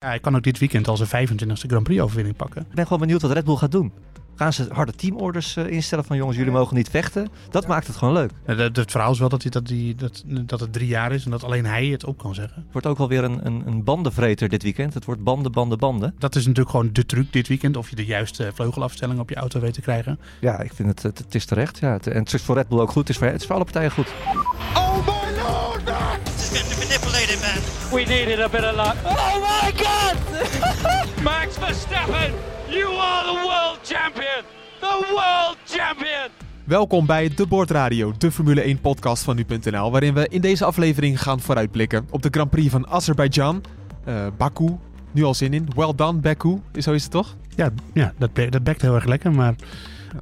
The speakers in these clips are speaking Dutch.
Ja, hij kan ook dit weekend al zijn 25e Grand Prix overwinning pakken. Ik ben gewoon benieuwd wat Red Bull gaat doen. Gaan ze harde teamorders uh, instellen van jongens, jullie mogen niet vechten? Dat maakt het gewoon leuk. Het, het verhaal is wel dat, hij, dat, hij, dat, dat het drie jaar is en dat alleen hij het op kan zeggen. Het wordt ook wel weer een, een, een bandenvreter dit weekend. Het wordt banden, banden, banden. Dat is natuurlijk gewoon de truc dit weekend. Of je de juiste vleugelafstelling op je auto weet te krijgen. Ja, ik vind het, het, het is terecht. Ja. en het is voor Red Bull ook goed. Het is voor, het is voor alle partijen goed. Oh We needed a bit of luck. Oh my god! Max Verstappen, you are the world champion! The world champion! Welkom bij De Board Radio, de Formule 1 podcast van nu.nl, waarin we in deze aflevering gaan vooruitblikken op de Grand Prix van Azerbeidzjan, uh, Baku. Nu al zin in. Well done, Baku. Zo is het toch? Ja, ja dat, dat bekt heel erg lekker, maar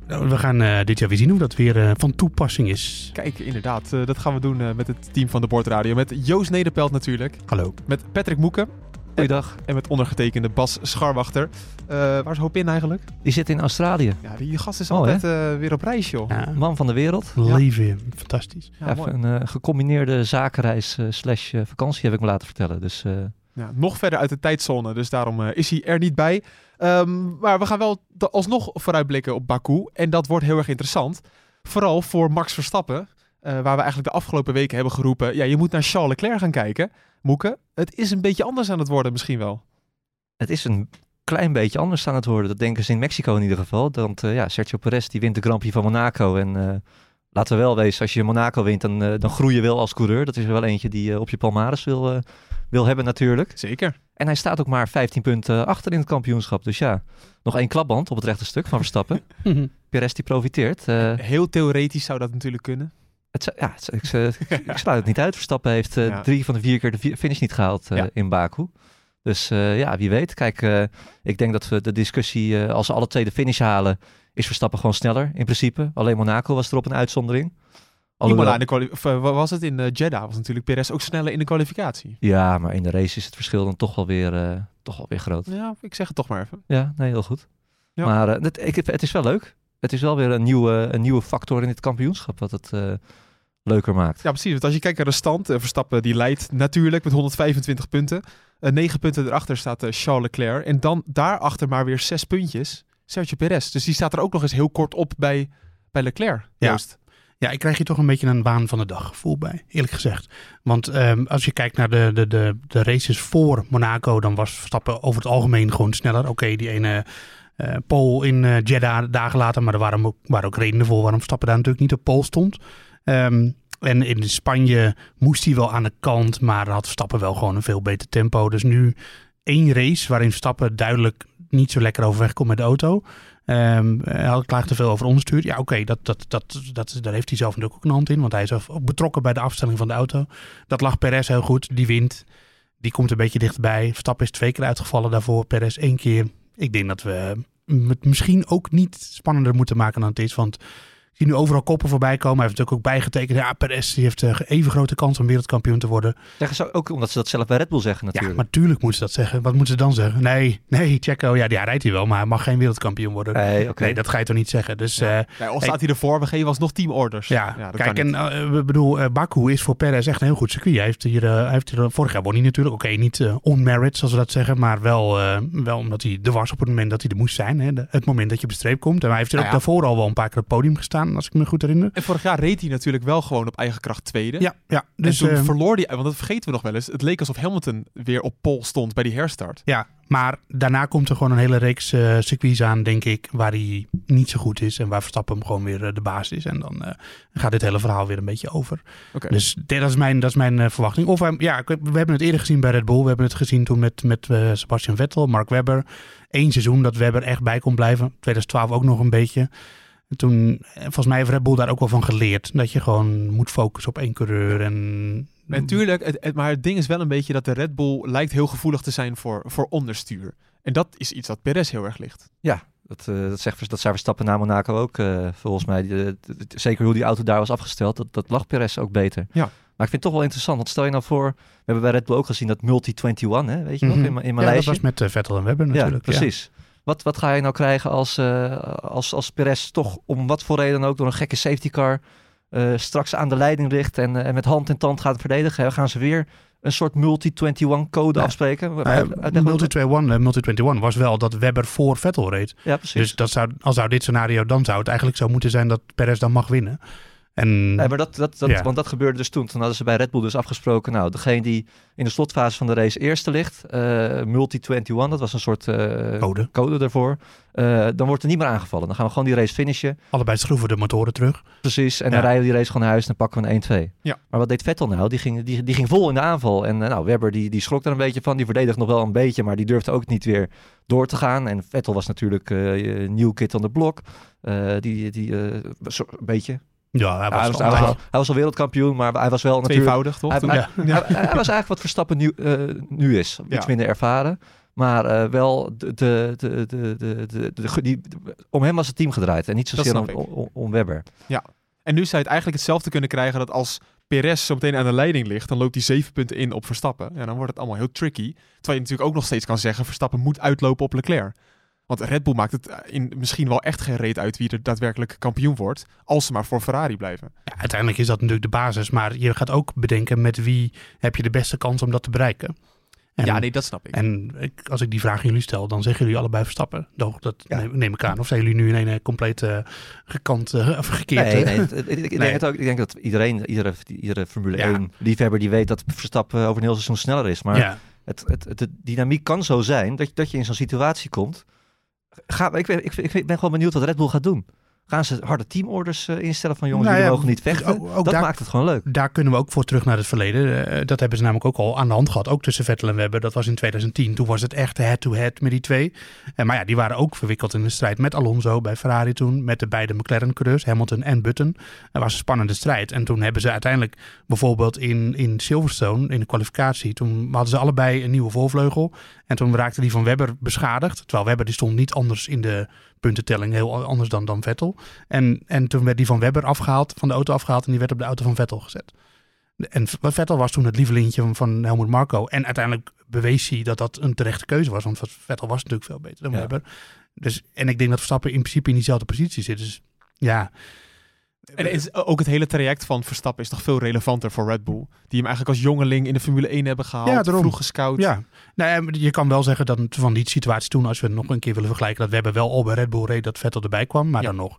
we gaan uh, dit jaar weer zien hoe dat weer uh, van toepassing is. Kijk, inderdaad. Uh, dat gaan we doen met het team van de Bordradio. Met Joost Nederpelt natuurlijk. Hallo. Met Patrick Moeken. Goeiedag. En met ondergetekende Bas Scharwachter. waar is Hopin eigenlijk? Die zit in Australië. Ja, die gast is oh, altijd weer op reis, joh. Ja. Man van de wereld. Leven, fantastisch. Ja, Even een gecombineerde zakenreis slash vakantie heb ik me laten vertellen. Dus... Ja, nog verder uit de tijdzone, dus daarom is hij er niet bij. Um, maar we gaan wel alsnog vooruitblikken op Baku. En dat wordt heel erg interessant. Vooral voor Max Verstappen. Uh, waar we eigenlijk de afgelopen weken hebben geroepen. Ja, je moet naar Charles Leclerc gaan kijken. Moeke, het is een beetje anders aan het worden misschien wel. Het is een klein beetje anders aan het worden. Dat denken ze in Mexico in ieder geval. Want uh, ja, Sergio Perez die wint de Grand Prix van Monaco. En uh, laten we wel wezen, als je Monaco wint, dan, dan groei je wel als coureur. Dat is er wel eentje die op je palmares wil, wil hebben natuurlijk. Zeker. En hij staat ook maar 15 punten achter in het kampioenschap. Dus ja, nog één klapband op het rechte stuk van Verstappen. Perez die profiteert. Uh, Heel theoretisch zou dat natuurlijk kunnen. Het, ja, het, ik, ik, sluit het niet uit. Verstappen heeft uh, ja. drie van de vier keer de finish niet gehaald uh, ja. in Baku. Dus ja, wie weet. Kijk, ik denk dat we de discussie, als ze alle twee de finish halen, is Verstappen gewoon sneller in principe. Alleen Monaco was erop een uitzondering. Alhoewel... in de of, uh, was het in uh, Jeddah? Was natuurlijk Perez ook sneller in de kwalificatie. Ja, maar in de race is het verschil dan toch wel weer, uh, toch wel weer groot. Ja, ik zeg het toch maar even. Ja, nee, heel goed. Ja. Maar het, ik, het is wel leuk. Het is wel weer een nieuwe, een nieuwe factor in dit kampioenschap wat het leuker maakt. Ja, precies. Want als je kijkt naar de stand, Verstappen die leidt natuurlijk met 125 punten. 9 punten erachter staat Charles Leclerc. En dan daarachter maar weer 6 puntjes Sergio Perez. Dus die staat er ook nog eens heel kort op bij, bij Leclerc. Ja. Ja, ik krijg hier toch een beetje een waan van de dag gevoel bij, eerlijk gezegd. Want um, als je kijkt naar de, de, de, de races voor Monaco, dan was Verstappen over het algemeen gewoon sneller. Oké, die ene uh, pole in uh, Jeddah dagen later, maar er waren ook, waren ook redenen voor waarom Verstappen daar natuurlijk niet op pole stond. Um, en in Spanje moest hij wel aan de kant, maar had Verstappen wel gewoon een veel beter tempo. Dus nu één race waarin Verstappen duidelijk niet zo lekker overweg komt met de auto. Um, hij klaagt te veel over onderstuur. Ja, oké, dat, dat, dat, dat, daar heeft hij zelf natuurlijk ook een hand in. Want hij is ook betrokken bij de afstelling van de auto. Dat lag Perez heel goed. Die wint. Die komt een beetje dichtbij. Verstappen is twee keer uitgevallen daarvoor. Perez één keer. Ik denk dat we het misschien ook niet spannender moeten maken dan het is. Want zie nu overal koppen voorbij komen. Hij heeft natuurlijk ook bijgetekend. Ja, Perez die heeft uh, even grote kans om wereldkampioen te worden. Zeggen ze ook omdat ze dat zelf bij Red Bull zeggen natuurlijk. Ja, natuurlijk moeten ze dat zeggen. Wat moeten ze dan zeggen? Nee, nee, Checo, ja, die rijdt hij wel, maar hij mag geen wereldkampioen worden. Nee, okay. nee dat ga je toch niet zeggen. Dus, ja. Uh, nee, of staat hij ervoor, we geven alsnog teamorders. Ja, ja kijk, en uh, we bedoel, uh, Baku is voor Perez echt een heel goed circuit. Hij heeft hier, hij heeft hier vorig jaar won hij natuurlijk. Oké, okay, niet on merit, zoals we dat zeggen, maar wel, wel omdat hij er was op het moment dat hij er moest zijn. Hè, de, het moment dat je op de streep komt. En hij heeft er ook daarvoor al wel een paar keer op het podium gestaan, als ik me goed herinner. En vorig jaar reed hij natuurlijk wel gewoon op eigen kracht tweede. Ja, ja. Dus en toen uh, verloor hij, want dat vergeten we nog wel eens. Het leek alsof Hamilton weer op pol stond bij die herstart. Ja, maar daarna komt er gewoon een hele reeks uh, circuits aan, denk ik, waar hij niet zo goed is. En waar Verstappen hem gewoon weer uh, de baas is. En dan uh, gaat dit hele verhaal weer een beetje over. Okay. Dus dat is mijn, dat is mijn verwachting. Of ja, we hebben het eerder gezien bij Red Bull. We hebben het gezien toen met, met Sebastian Vettel, Mark Webber. Eén seizoen dat Webber echt bij kon blijven. 2012 ook nog een beetje. En toen, volgens mij heeft Red Bull daar ook wel van geleerd. Dat je gewoon moet focussen op één coureur. En Natuurlijk, het, het, maar het ding is wel een beetje dat de Red Bull lijkt heel gevoelig te zijn voor, voor onderstuur. En dat is iets dat Perez heel erg ligt. Ja, dat, uh, dat, zegt, dat zei Verstappen na Monaco ook. Uh, volgens mij, zeker hoe die auto daar was afgesteld, dat, dat lag Perez ook beter. Ja. Maar ik vind het toch wel interessant. Want stel je nou voor, we hebben bij Red Bull ook gezien dat Multi-21, hè, weet je mm -hmm. nog, in, in mijn ja, dat was met uh, Vettel en Webber natuurlijk. Ja, precies. Ja. Wat, wat ga je nou krijgen als, uh, als, als Perez toch om wat voor reden ook door een gekke safety car straks aan de leiding ligt en, en met hand en tand gaat verdedigen, gaan ze weer een soort multi-21 code afspreken. multi-21 multi was wel dat Webber voor Vettel reed. Ja, precies. Dus dat zou, als zou dit scenario, dan zou het eigenlijk zo moeten zijn dat Perez dan mag winnen. En, nee, maar dat, dat, dat, Want dat gebeurde dus toen. Toen hadden ze bij Red Bull dus afgesproken. Nou, degene die in de slotfase van de race eerste ligt, uh, Multi-21, dat was een soort uh, code. code daarvoor. Uh, dan wordt er niet meer aangevallen. Dan gaan we gewoon die race finishen. Allebei schroeven de motoren terug. Precies. En dan rijden we die race gewoon naar huis en dan pakken we een 1-2. Ja. Maar wat deed Vettel nou? Die ging, die, die ging vol in de aanval. En nou, Webber die, die schrok er een beetje van. Die verdedigde nog wel een beetje, maar die durfde ook niet weer door te gaan. En Vettel was natuurlijk nieuw kid on the block. die die een beetje ja, hij was, hij, was, hij, was al, hij was, al, wereldkampioen, maar hij was wel Tweevoudig, natuurlijk... Tweevoudig, toch? Hij, ja. hij, was eigenlijk wat Verstappen nu, uh, nu is. Iets minder ervaren. Maar uh, wel de, de, de, de, de, de, die, om hem was het team gedraaid. En niet zozeer om, om, om, Webber. Ja, en nu zou je het eigenlijk hetzelfde kunnen krijgen... dat als Perez zo meteen aan de leiding ligt... dan loopt hij zeven punten in op Verstappen. En dan wordt het allemaal heel tricky. Terwijl je natuurlijk ook nog steeds kan zeggen... Verstappen moet uitlopen op Leclerc. Want Red Bull maakt het in misschien wel echt geen reet uit wie er daadwerkelijk kampioen wordt. Als ze maar voor Ferrari blijven. Ja, uiteindelijk is dat natuurlijk de basis. Maar je gaat ook bedenken met wie heb je de beste kans om dat te bereiken. En, ja, nee, dat snap ik. En ik, als ik die vraag aan jullie stel, dan zeggen jullie allebei Verstappen. Dat neem, ik aan. Of zijn jullie nu in een compleet uh, gekant uh, of gekeerd? Nee, nee, ik, denk het ook, ik denk dat iedereen, iedere, iedere Formule 1 liefhebber die weet dat Verstappen over een heel seizoen sneller is. Maar ja. het, het, het, de dynamiek kan zo zijn dat, dat je in zo'n situatie komt Ga, ik, ben, ik, ik ben gewoon benieuwd wat Red Bull gaat doen. Gaan ze harde teamorders uh, instellen van jongens, nou die mogen niet vechten? Ook, dat maakt het gewoon leuk. Daar kunnen we ook voor terug naar het verleden. Uh, dat hebben ze namelijk ook al aan de hand gehad. Ook tussen Vettel en Webber. Dat was in 2010. Toen was het echt head-to-head met die twee. En, maar ja, die waren ook verwikkeld in de strijd met Alonso bij Ferrari toen. Met de beide McLaren-coureurs, Hamilton en Button. Dat was een spannende strijd. En toen hebben ze uiteindelijk bijvoorbeeld in, in Silverstone, in de kwalificatie. Toen hadden ze allebei een nieuwe voorvleugel. En toen raakte die van Webber beschadigd. Terwijl Webber die stond niet anders in de puntentelling, heel anders dan, dan Vettel. En, en toen werd die van Webber afgehaald, van de auto afgehaald en die werd op de auto van Vettel gezet. En Vettel was toen het lievelingetje van, van Helmut Marco. En uiteindelijk bewees hij dat dat een terechte keuze was. Want Vettel was natuurlijk veel beter dan Webber. Dus, en ik denk dat Verstappen in principe in diezelfde positie zit. Dus ja, en is ook het hele traject van Verstappen is toch veel relevanter voor Red Bull. Die hem eigenlijk als jongeling in de Formule 1 hebben gehaald. Ja, daarom. Vroeg gescout. Ja, nou, je kan wel zeggen dat van die situatie toen, als we het nog een keer willen vergelijken, dat we hebben wel al bij Red Bull reed dat Vettel erbij kwam. Maar dan nog,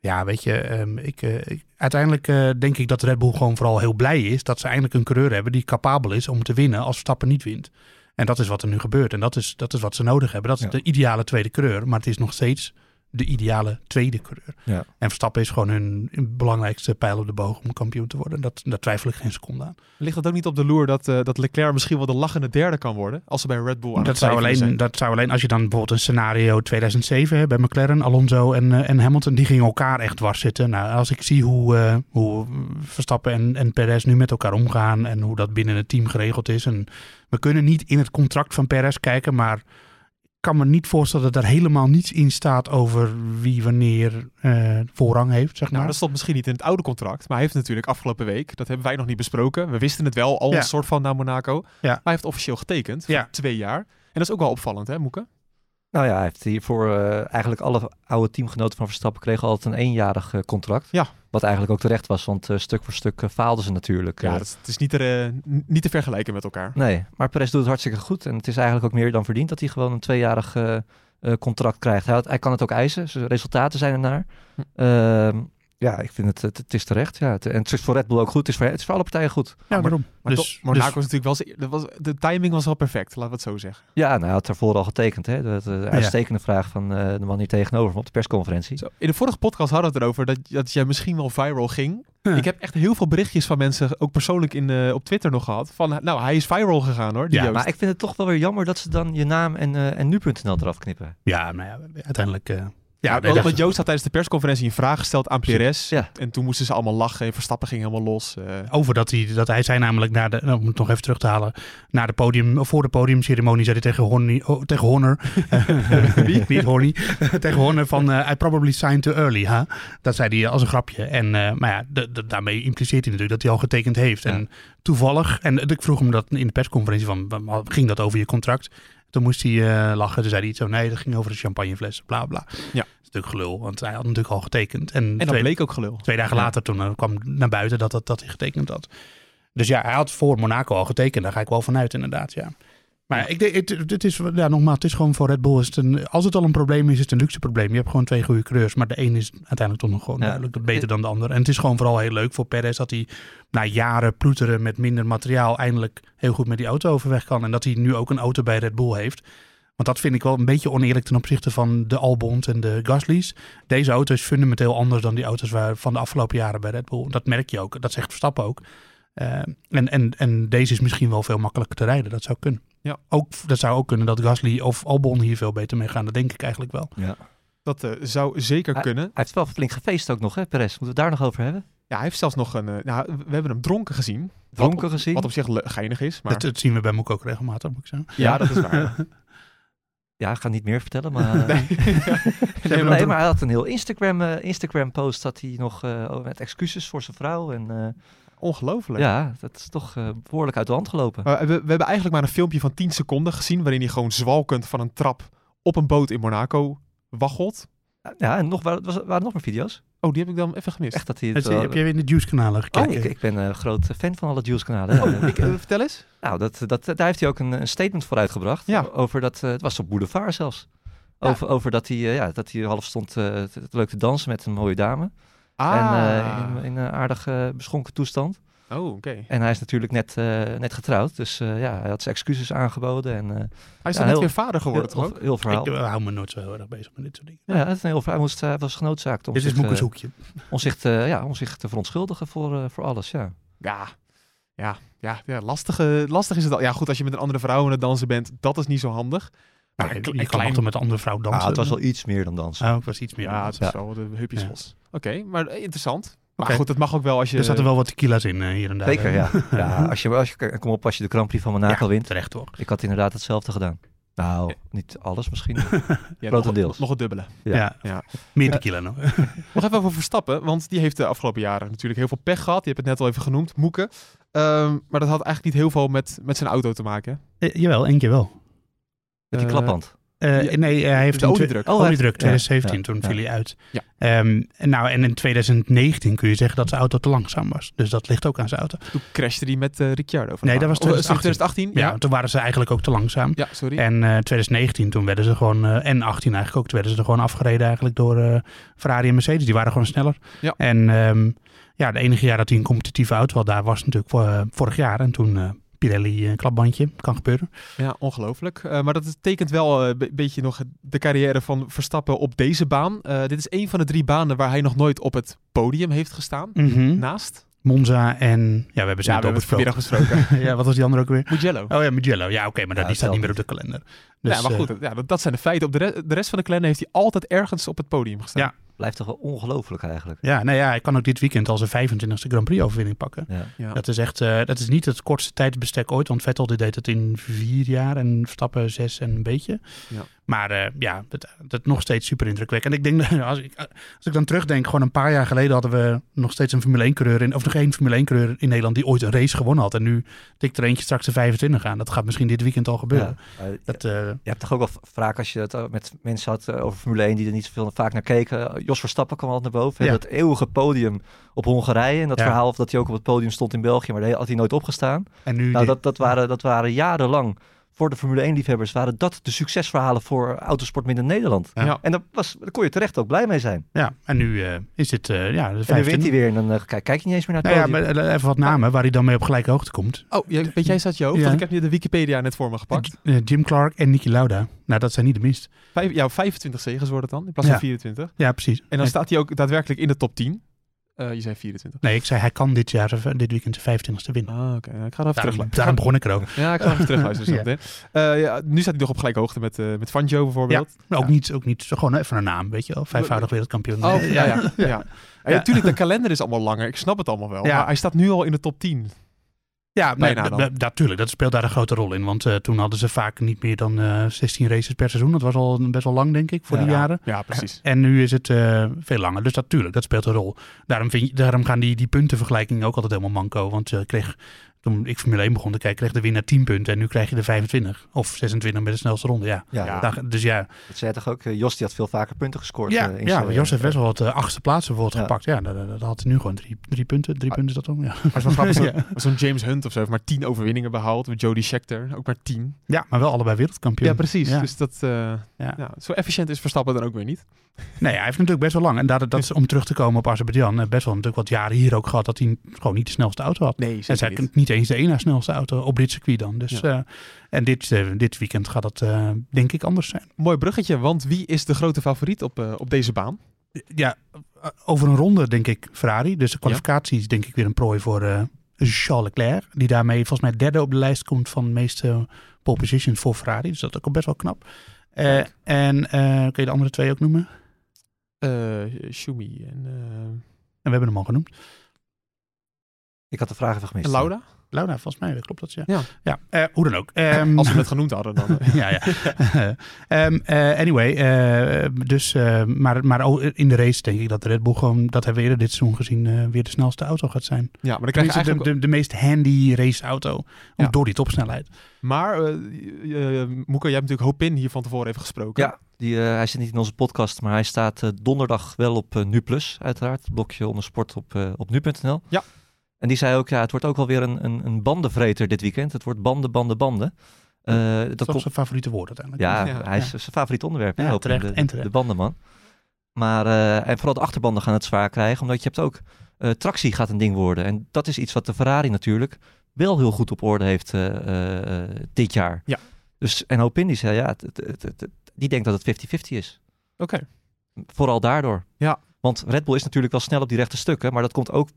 ja, weet je, ehm, ik, uh, uiteindelijk uh, denk ik dat Red Bull gewoon vooral heel blij is dat ze eindelijk een coureur hebben die capabel is om te winnen als Verstappen niet wint. En dat is wat er nu gebeurt. En dat is, dat is wat ze nodig hebben. Dat is de ideale tweede coureur. Maar het is nog steeds de ideale tweede coureur. Ja. En Verstappen is gewoon hun, belangrijkste pijl op de boog om kampioen te worden. Dat, daar twijfel ik geen seconde aan. Ligt het ook niet op de loer dat, uh, dat Leclerc misschien wel de lachende derde kan worden? Als ze bij Red Bull aan dat zou alleen, zijn. Dat zou alleen als je dan bijvoorbeeld een scenario 2007 hè, bij McLaren, Alonso en, uh, en Hamilton, die gingen elkaar echt dwars zitten. Nou, als ik zie hoe, uh, hoe Verstappen en, en Perez nu met elkaar omgaan en hoe dat binnen het team geregeld is. En we kunnen niet in het contract van Perez kijken, maar kan me niet voorstellen dat er helemaal niets in staat over wie wanneer uh, voorrang heeft. Zeg nou, maar. Nou, dat stond misschien niet in het oude contract. Maar hij heeft natuurlijk afgelopen week, dat hebben wij nog niet besproken. We wisten het wel al een soort van naar Monaco. Ja. Maar hij heeft officieel getekend voor twee jaar. En dat is ook wel opvallend, hè, Moeke? Nou ja, hij heeft hiervoor uh, eigenlijk alle oude teamgenoten van Verstappen kregen altijd een eenjarig uh, contract. Ja. Wat eigenlijk ook terecht was, want uh, stuk voor stuk faalden ze natuurlijk. Ja, het is niet te, niet te vergelijken met elkaar. Nee, maar Perez doet het hartstikke goed. En het is eigenlijk ook meer dan verdiend dat hij gewoon een tweejarig contract krijgt. Hij, hij, kan het ook eisen, zijn resultaten zijn ernaar. Hm. Ja, ik vind het, het, het is terecht. Ja. en het is voor Red Bull ook goed. Het is voor, het is voor alle partijen goed. Ja, waarom? Maar, dus, maar dus, was natuurlijk wel... Was, de timing was wel perfect, laten we het zo zeggen. Ja, nou, hij had ervoor al getekend. Hè? De, de uitstekende vraag van uh, de man hier tegenover op de persconferentie. Zo, in de vorige podcast hadden we het erover dat, dat jij misschien wel viral ging. Ik heb echt heel veel berichtjes van mensen, ook persoonlijk in, uh, op Twitter nog gehad. Van, nou, hij is viral gegaan hoor. ja, maar ik vind het toch wel weer jammer dat ze dan je naam en, uh, en nu.nl eraf knippen. Ja, maar ja, uiteindelijk... Ja, nee, want, Joost had tijdens de persconferentie een vraag gesteld aan Perez. Ja. En toen moesten ze allemaal lachen en Verstappen ging helemaal los. Uh. Over dat hij, dat hij zei namelijk, naar de, nou, om het nog even terug te halen, naar de podium, voor de podiumceremonie zei hij tegen, Horny, oh, tegen Horner, wie? Niet Horny, tegen Horner van, uh, I probably signed too early. Huh? Dat zei hij als een grapje. En, uh, maar ja, de, de, daarmee impliceert hij natuurlijk dat hij al getekend heeft. Ja. En toevallig, en ik vroeg hem dat in de persconferentie van, ging dat over je contract? Toen moest hij uh, lachen. Toen zei hij iets zo, nee, dat ging over de champagnefles, bla bla. Ja. Dus natuurlijk gelul, want hij had natuurlijk al getekend. En, En dat twee, bleek ook gelul. twee dagen Ja. later toen eh, kwam naar buiten dat, dat, dat hij getekend had. Dus ja, hij had voor Monaco al getekend. Daar ga ik wel vanuit inderdaad, ja. Maar ik denk, het, het is, ja, nogmaals, het is gewoon voor Red Bull. Is het een, als het al een probleem is, is het een luxe probleem. Je hebt gewoon twee goede coureurs, maar de een is uiteindelijk toch nog gewoon Ja. duidelijk beter dan de ander. En het is gewoon vooral heel leuk voor Perez dat hij na jaren ploeteren met minder materiaal eindelijk heel goed met die auto overweg kan. En dat hij nu ook een auto bij Red Bull heeft. Want dat vind ik wel een beetje oneerlijk ten opzichte van de Albons en de Gasly's. Deze auto is fundamenteel anders dan die auto's waar, van de afgelopen jaren bij Red Bull. Dat merk je ook. Dat zegt Verstappen ook. Eh, en, en, en deze is misschien wel veel makkelijker te rijden. Dat zou kunnen. Ja. Ook, dat zou ook kunnen dat Gasly of Albon hier veel beter mee gaan. Dat denk ik eigenlijk wel. Ja. Dat eh, zou zeker Hij- kunnen. Hij heeft wel flink gefeest ook nog, hè, Perez. Moeten we het daar nog over hebben? Ja, hij heeft zelfs nog een... eh, nou, we hebben hem dronken gezien. Dronken wat, gezien? Wat op zich geinig is. Maar Dat, dat zien we bij Moek ook regelmatig, moet ik zeggen. ja, dat is waar. Ja, ik ga niet meer vertellen, maar... nee. Nee, maar- maar hij had een heel Instagram, eh, Instagram post dat hij nog eh, met excuses voor zijn vrouw. En eh, Ongelooflijk. ja, dat is toch eh, behoorlijk uit de hand gelopen. We, we hebben eigenlijk maar een filmpje van 10 seconden gezien. waarin hij gewoon zwalkend van een trap op een boot in Monaco waggelt. Ja, en nog, waren, was, waren er nog meer video's? Oh, die heb ik dan even gemist. Echt dat hij het Heb je, jij weer in de Juice-kanalen gekeken? Oh, ik, ik ben een groot fan van alle Jules-kanalen. Ja, Oh, ik, eh, vertel eens. Nou, dat, dat, daar heeft hij ook een, een statement voor uitgebracht. Ja. Over dat, eh, het was op Boulevard zelfs. Ja. Over, over dat, hij, eh, ja, dat hij half stond eh, te, te leuk te dansen met een mooie dame. Ah. En eh, in, in een aardig eh, beschonken toestand. Oh, oké. En hij is natuurlijk net, eh, net getrouwd. Dus eh, ja, hij had zijn excuses aangeboden. En, eh, Hij is Ja, dan net heel- weer vader geworden, toch heel, verhaal. Ik hou me nooit zo heel erg bezig met dit soort dingen. ja, het is een heel verhaal. Hij, moest, hij was genoodzaakt om Dit is zich, Moekers eh, hoekje. om, zich te, ja, om zich te verontschuldigen voor, eh, voor alles. Ja. Ja. Ja, ja, ja lastige, lastig is het al. Ja, goed, als je met een andere vrouw aan het dansen bent, dat is niet zo handig. Maar je kan klein- altijd met een andere vrouw dansen. Ah, het was wel iets meer dan dansen. Oh, het was iets meer. Ja, het is wel de heupjes Ja. los. Oké, maar eh, interessant. Maar goed, dat mag ook wel als je... Er zaten wel wat tequila's in eh, hier en daar. Zeker, eh. ja. ja als je, als je, kom op, als je de Grand Prix van Monaco Ja, wint. Terecht toch. Ik had inderdaad hetzelfde gedaan. Nou, niet alles misschien. ja, grotendeels. Nog, nog het dubbele. Ja. Ja. Ja. Meer tequila nog. Nog even over Verstappen, want die heeft de afgelopen jaren natuurlijk heel veel pech gehad. Je hebt het net al even genoemd, Moeken. Ehm, maar dat had eigenlijk niet heel veel met, met zijn auto te maken. Eh, jawel, één keer wel. Met die Eh, klaphand. Eh, Ja, nee, hij heeft de een oliedruk. Oh, hij oliedruk, heeft- ja, 2017, ja, toen ja. viel hij uit. Ja. Ehm, en nou, en in 2019 kun je zeggen dat zijn auto te langzaam was. Dus dat ligt ook aan zijn auto. Toen crashte hij met eh, Ricciardo. van Nee, dat was Of, eh, 2018. 2018, Ja, ja. toen waren ze eigenlijk ook te langzaam. Ja, sorry. En eh 2019, toen werden ze gewoon, eh, en 18 eigenlijk ook, toen werden ze er gewoon afgereden eigenlijk door eh, Ferrari en Mercedes. Die waren gewoon sneller. Ja. En ehm, ja, de enige jaar dat hij een competitieve auto had, daar was natuurlijk vorig jaar. En toen eh, Pirelli een klapbandje, kan gebeuren. Ja, ongelooflijk. Eh, maar dat tekent wel een beetje nog de carrière van Verstappen op deze baan. Eh, dit is een van de drie banen waar hij nog nooit op het podium heeft gestaan. Mhm. Naast. Monza en, ja, we hebben ze Ja, we het vanmiddag besproken. gesproken. ja, wat was die andere ook weer? Mugello. Oh ja, Mugello. Ja, oké, maar dat Ja, die staat niet meer op de kalender. Dus, ja, maar eh, goed, ja, dat, dat zijn de feiten. Op de, re- de rest van de kalender heeft hij altijd ergens op het podium gestaan. Ja. Blijft toch wel ongelooflijk eigenlijk. ja, nee, ja, hij kan ook dit weekend al zijn 25e Grand Prix overwinning pakken. Ja. Ja. Dat is echt, eh, dat is niet het kortste tijdsbestek ooit, want Vettel die deed het in vier jaar en Verstappen zes en een beetje. Ja. Maar eh, ja, dat, dat nog steeds super indrukwekkend. En ik denk, als ik, als ik dan terugdenk, gewoon een paar jaar geleden hadden we nog steeds een Formule 1 coureur, in, of nog één Formule 1 coureur in Nederland die ooit een race gewonnen had. En nu tikt er eentje straks de 25 aan. Dat gaat misschien dit weekend al gebeuren. Ja. Eh, Dat, eh, Je hebt toch ook wel vaak als je het met mensen had over Formule 1 die er niet zoveel vaak naar keken. Jos Verstappen kwam altijd naar boven. Ja. Dat eeuwige podium op Hongarije. En dat Ja. verhaal of dat hij ook op het podium stond in België, maar daar had hij nooit opgestaan. en nu Nou, dit- dat, dat, waren, dat waren jarenlang voor de Formule 1 liefhebbers waren dat de succesverhalen voor autosport in Nederland. Ja. En daar, was, daar kon je terecht ook blij mee zijn. ja, en nu eh, is het, eh, ja, de En nu 25 wint hij weer en dan eh, kijk, kijk je niet eens meer naar het Nou ja, even wat namen waar hij dan mee op gelijke hoogte komt. Oh, jij- weet jij zat je hoofd? Ja. Want ik heb nu de Wikipedia net voor me gepakt. Jim Clark en Niki Lauda. Nou, dat zijn niet de minst. Vijf, ja, 25 zegens wordt het dan, in plaats Ja. van 24. Ja, precies. En dan staat hij ook daadwerkelijk in de top 10. Eh, je zei 24. Nee, ik zei hij kan dit jaar, zijn- dit weekend zijn 25ste winnen. Ah, oké. Ja, ik ga er even Daarom, terug. daarom begon ik erover. Ja, ik ga even terugluisteren. Ja. Eh, ja, nu staat hij nog op gelijke hoogte met, eh met Fangio bijvoorbeeld. Maar ook, Ja. niet, ook niet, gewoon even een naam, weet je wel. Vijfvoudig wereldkampioen. Oh, Eh, ja, ja. ja. ja. Ja. natuurlijk, de kalender is allemaal langer. Ik snap het allemaal wel. Ja. Maar hij staat nu al in de top 10. Ja, nee, natuurlijk. Dat speelt daar een grote rol in. Want eh, toen hadden ze vaak niet meer dan eh 16 races per seizoen. Dat was al best wel lang, denk ik, voor Ja. die jaren. Ja, precies. En nu is het eh, veel langer. Dus natuurlijk, dat speelt een rol. Daarom, vind je, daarom gaan die, die puntenvergelijkingen ook altijd helemaal manco. Want je kreeg toen ik Formule 1 begon te kijken, kreeg de winnaar 10 punten. En nu krijg je de 25 of 26 met de snelste ronde. Ja. Ja, Ja. Daar- dus ja, dat zei toch ook. eh, Jos die had veel vaker punten gescoord. ja, eh, in ja Jos heeft best wel wat eh, achtste plaatsen bijvoorbeeld Ja. gepakt. Ja, dat, had hij nu gewoon drie, drie punten. Drie Ah. punten is dat dan? Ja. Maar het is wel grappig, zo'n Ja. zo'n James Hunt of zo heeft maar tien overwinningen behaald. Met Jody Scheckter ook maar tien. ja, maar wel allebei wereldkampioen. Ja, precies. Ja. Dus dat, eh, Ja. ja, zo efficiënt is Verstappen dan ook weer niet. Nee, hij heeft natuurlijk best wel lang. En dat, dat is om terug te komen op Azerbeidzjan. eh, Best wel natuurlijk wat jaren hier ook gehad dat hij gewoon niet de snelste auto had. Nee, En zij niet. niet eens de ene snelste auto op dit circuit dan. Dus, eh, en dit, eh, dit weekend gaat dat denk ik anders zijn. Mooi bruggetje, want wie is de grote favoriet op, op deze baan? Ja, over een ronde denk ik Ferrari. Dus de kwalificatie is denk ik weer een prooi voor Charles Leclerc. Die daarmee volgens mij derde op de lijst komt van de meeste pole positions voor Ferrari. Dus dat is ook best wel knap. En kun je de andere twee ook noemen? Eh Schumi en, eh, En we hebben hem al genoemd. Ik had de vraag even gemist. en Lauda. Laura, volgens mij klopt dat ja. Ja. ja eh, hoe dan ook. Ehm, Als we het genoemd hadden dan. ja, ja. Ehm, eh, anyway, eh, dus, eh, maar, maar ook in de race denk ik dat de Red Bull gewoon, dat hebben we eerder dit seizoen gezien, eh, weer de snelste auto gaat zijn. ja, maar dan krijg je eigenlijk... de, de, de meest handy raceauto, Ja. door die topsnelheid. Maar, Moeke, jij hebt natuurlijk Hopin hier van tevoren even gesproken. Ja, die, eh, hij zit niet in onze podcast, maar hij staat eh, donderdag wel op eh, Nu Plus, uiteraard. Het blokje onder sport op, op nu.nl. Ja. En die zei ook, ja, het wordt ook wel weer een, een, een bandenvreter dit weekend. Het wordt banden, banden, banden. Dat dat is komt, zijn favoriete woord uiteindelijk. ja, Ja. hij is zijn favoriet onderwerp. Ja, terecht de, en terecht. de bandenman. Maar, en vooral de achterbanden gaan het zwaar krijgen, omdat je hebt ook, tractie gaat een ding worden. En dat is iets wat de Ferrari natuurlijk wel heel goed op orde heeft dit jaar. Ja. Dus, en Hopin die zei, ja, het- het- die denkt dat het 50-50 is. Oké. Vooral daardoor. Ja. Want Red Bull is natuurlijk wel snel op die rechte stukken, maar dat komt ook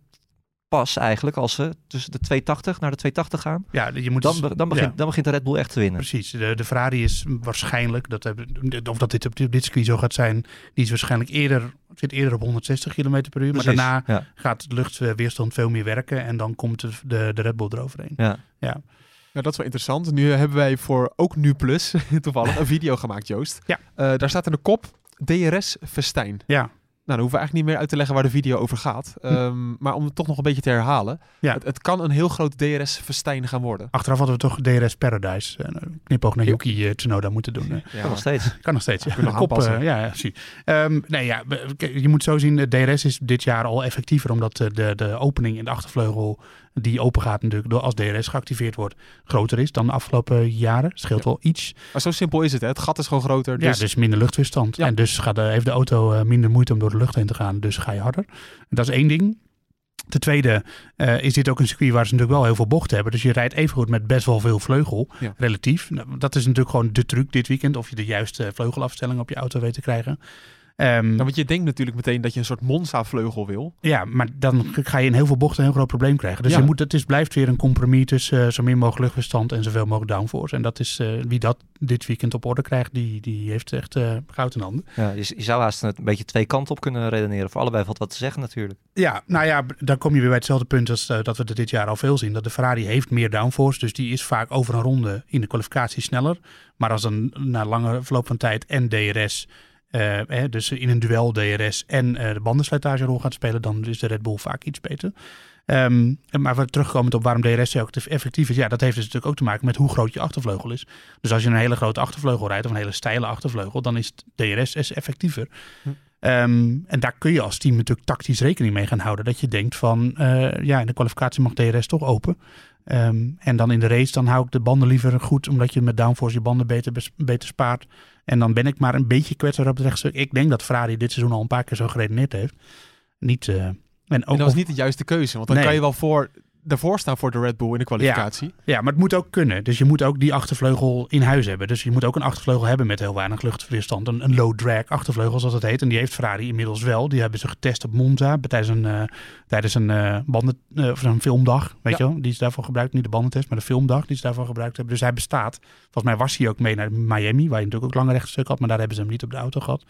pas eigenlijk als ze tussen de 280 naar de 280 gaan. Ja, je moet Dan, dus- be- dan, begint, ja. dan begint de Red Bull echt te winnen. Precies, de, de Ferrari is waarschijnlijk, dat hebben, of dat dit op dit, circuit zo gaat zijn, die is waarschijnlijk eerder, zit eerder op 160 km per uur. Maar daarna Ja, gaat de luchtweerstand veel meer werken en dan komt de, de, de Red Bull eroverheen. ja. Nou, dat is wel interessant. Nu hebben wij voor ook Nu Plus toevallig een video gemaakt, Joost. Ja. Eh, daar staat in de kop DRS Festijn. Ja, Nou, dan hoeven we eigenlijk niet meer uit te leggen waar de video over gaat. Ehm, maar om het toch nog een beetje te herhalen. Ja. Het, het kan een heel groot DRS-festijn gaan worden. achteraf hadden we toch DRS Paradise, uh, knipoog naar Yuki uh, Tsunoda moeten doen. Ja. Kan nog steeds. Kan nog steeds, ja. Kunnen De kop, eh, ja, ja, zie. Ehm, nee, ja, je moet zo zien, de DRS is dit jaar al effectiever, omdat eh, de, de opening in de achtervleugel, die open gaat natuurlijk door als DRS geactiveerd wordt, groter is dan de afgelopen jaren. Scheelt Ja. wel iets. Maar zo simpel is het. Hè? Het gat is gewoon groter. Ja, Dus, dus minder luchtweerstand. Ja. En dus gaat de, heeft de auto eh, minder moeite om door de lucht heen te gaan. Dus ga je harder. Dat is één ding. Ten tweede eh, is dit ook een circuit waar ze natuurlijk wel heel veel bochten hebben. Dus je rijdt evengoed met best wel veel vleugel, Ja. relatief. Nou, dat is natuurlijk gewoon de truc dit weekend. Of je de juiste vleugelafstelling op je auto weet te krijgen. Ehm, Nou, want je denkt natuurlijk meteen dat je een soort Monza-vleugel wil. ja, maar dan ga je in heel veel bochten een heel groot probleem krijgen. Dus Ja. je moet, het is, blijft weer een compromis tussen eh, zo min mogelijk luchtweerstand en zoveel mogelijk downforce. En dat is eh, wie dat dit weekend op orde krijgt, die, die heeft echt eh, goud in handen. Ja, je, je zou haast een beetje twee kanten op kunnen redeneren. Voor allebei valt wat te zeggen natuurlijk. Ja, nou ja, dan kom je weer bij hetzelfde punt als dat we er dit jaar al veel zien. Dat de Ferrari heeft meer downforce, dus die is vaak over een ronde in de kwalificatie sneller. Maar als dan na lange verloop van tijd en DRS, eh, hè, dus in een duel DRS en eh, de bandenslijtage een rol gaat spelen, dan is de Red Bull vaak iets beter. Ehm, maar wat terugkomend op waarom DRS ook effectief is, ja, dat heeft dus natuurlijk ook te maken met hoe groot je achtervleugel is. Dus als je een hele grote achtervleugel rijdt of een hele steile achtervleugel, dan is DRS is effectiever. Hm. Ehm, en daar kun je als team natuurlijk tactisch rekening mee gaan houden. Dat je denkt van, eh, ja, in de kwalificatie mag DRS toch open. Ehm, en dan in de race, dan hou ik de banden liever goed, omdat je met downforce je banden beter, beter spaart. En dan ben ik maar een beetje kwetsbaar op het rechtstuk. Ik denk dat Ferrari dit seizoen al een paar keer zo geredeneerd heeft. Niet, eh, en ook, En dat was niet de juiste keuze. Want dan Nee. kan je wel voor, daarvoor staan voor de Red Bull in de kwalificatie. Ja, maar het moet ook kunnen. Dus je moet ook die achtervleugel in huis hebben. Dus je moet ook een achtervleugel hebben met heel weinig luchtweerstand. Een, een low drag achtervleugel, zoals dat heet. En die heeft Ferrari inmiddels wel. Die hebben ze getest op Monza tijdens een, eh, tijdens een, eh, banden, eh, of een filmdag. Weet Ja. je wel? Die is daarvoor gebruikt. Niet de bandentest, maar de filmdag die ze daarvoor gebruikt hebben. Dus hij bestaat. Volgens mij was hij ook mee naar Miami, waar je natuurlijk ook langer rechtstuk had. Maar daar hebben ze hem niet op de auto gehad.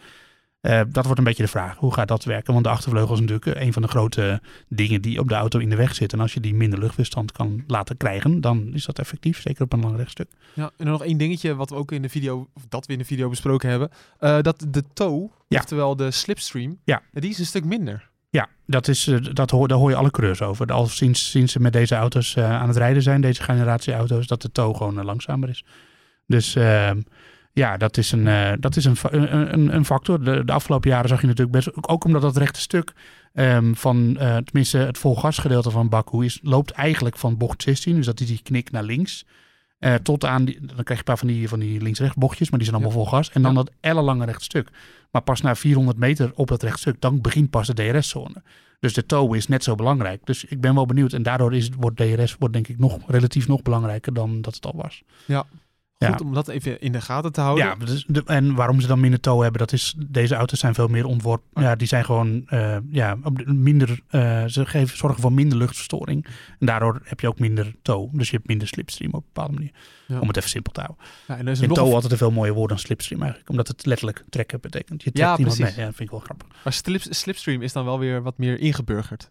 Eh, dat wordt een beetje de vraag. Hoe gaat dat werken? Want de achtervleugel is natuurlijk eh, een van de grote dingen die op de auto in de weg zitten. En als je die minder luchtweerstand kan laten krijgen, dan is dat effectief. Zeker op een lang rechtstuk. Ja, en dan nog één dingetje wat we ook in de video, of dat we in de video besproken hebben. eh, dat de tow, Ja. oftewel de slipstream, Ja. die is een stuk minder. Ja, dat is, dat hoor, daar hoor je alle coureurs over. Al sinds, sinds ze met deze auto's aan het rijden zijn, deze generatie auto's, dat de tow gewoon langzamer is. Dus ehm, ja, dat is een, eh, dat is een, een, een, factor. De, de afgelopen jaren zag je natuurlijk best, ook- omdat dat rechte stuk ehm, van, eh, tenminste het volgasgedeelte van Baku is, loopt eigenlijk van bocht 16, dus dat is die knik naar links. eh, tot aan, die, dan krijg je een paar van die, van die links-rechts bochtjes, maar die zijn allemaal vol gas. En dan Ja. dat ellenlange rechtstuk. Maar pas na 400 meter op dat rechtstuk, dan begint pas de DRS-zone. Dus de tow is net zo belangrijk. Dus ik ben wel benieuwd. En daardoor is, wordt DRS wordt denk ik nog relatief nog belangrijker dan dat het al was. Goed om dat even in de gaten te houden. Ja, dus de, en waarom ze dan minder tow hebben, dat is, deze auto's zijn veel meer ontworpen. Ja, die zijn gewoon, eh, ja, minder, eh, ze geven, zorgen voor minder luchtverstoring. En daardoor heb je ook minder tow. Dus je hebt minder slipstream op een bepaalde manier. Ja. Om het even simpel te houden. Ja, en er is tow een- altijd een veel mooier woord dan slipstream eigenlijk. Omdat het letterlijk trekken betekent. Je trekt Ja, iemand precies. mee. Ja, dat vind ik wel grappig. maar slip- slipstream is dan wel weer wat meer ingeburgerd.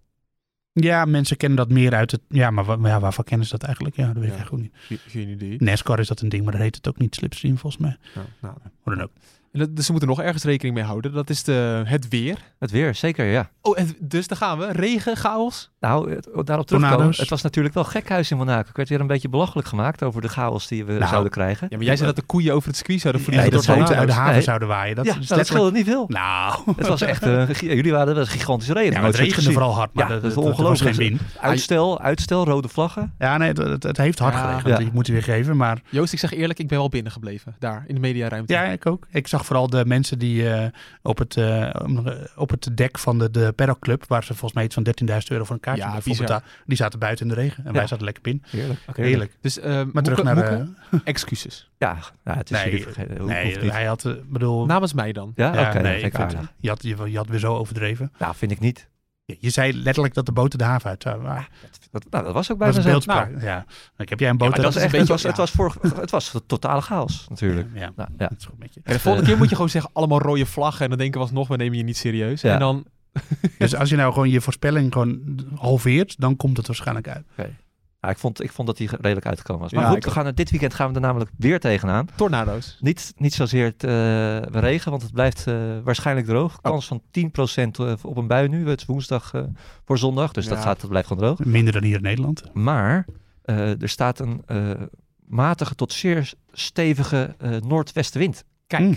Ja, mensen kennen dat meer uit het... Ja, maar, maar ja, waarvan kennen ze dat eigenlijk? Ja, dat weet ik eigenlijk ook niet. Ge- Geen idee. NASCAR is dat een ding, maar dat heet het ook niet slipstream volgens mij. Ja, nou. Hoe dan ook. En dat- Dus ze moeten nog ergens rekening mee houden. Dat is de, het weer. Het weer, zeker, ja. Oh, en dus daar gaan we. Regen, chaos. Nou, het- daarop terugkomen. Het was natuurlijk wel gekhuis in Monaco. Ik werd weer een beetje belachelijk gemaakt over de chaos die we Nou, zouden krijgen. Ja, maar jij zei dat de koeien over het circuit zouden vliegen. dat door boten tornado's. uit de haven Nee. zouden waaien. Dat ja, is nou, dat scheelde niet veel. Nou, Het was echt, een giga- jullie waren dat was een gigantische reden. ja, maar het regende vooral hard, maar Ja, dat, dat is dat- dat was geen ongelooflijk. Uitstel, uitstel, rode vlaggen. Ja, nee, het, het, het heeft hard Ja. geregend. Ja. Ik moet je weer geven, maar Joost, ik zeg eerlijk, ik ben wel binnengebleven. Daar, in de mediaruimte. ja, ik ook. Ik zag vooral de mensen die eh, op, het, eh, op het dek van de, de Paddock Club, waar ze volgens mij iets van 13.000 euro voor een kaartje Ja, betaald, die zaten buiten in de regen en wij Ja. zaten lekker binnen. Heerlijk. Heerlijk. Dus, eh Maar terug naar... Moeke, eh, excuses. Ja, ja, het is Nee, jullie vergeten. Nee, hij had, eh, bedoel... Namens mij dan. Ja, ja, oké. nee, vind, aardig. je, had, je, je had weer zo overdreven. Nou, vind ik niet. Je, je zei letterlijk dat de boten de haven uit. Maar Dat, nou, dat was ook dat is bijna een zo. beeldspraak. ja. Ik heb jij een boot maar Dat dat is echt, een het, beetje- was, het, was voor, het was totale chaos, natuurlijk. Ja, Nou, ja. dat is goed met je. En de volgende keer moet je gewoon zeggen, allemaal rode vlaggen. En dan denken we alsnog, we nemen je niet serieus. Ja. En dan, Dus als je nou gewoon je voorspelling gewoon halveert, dan komt het waarschijnlijk uit. Ja, ik, vond, ik vond dat hij redelijk uitgekomen was. Maar Ja, goed, ik we gaan er, dit weekend gaan we er namelijk weer tegenaan. tornado's. Niet, niet zozeer het eh, regen, want het blijft eh, waarschijnlijk droog. Oh. Kans van 10% op een bui nu. Het is woensdag eh, voor zondag, dus dat, gaat, dat blijft gewoon droog. Minder dan hier in Nederland. Maar eh, er staat een eh, matige tot zeer stevige eh, noordwestenwind. Kijk. Hm.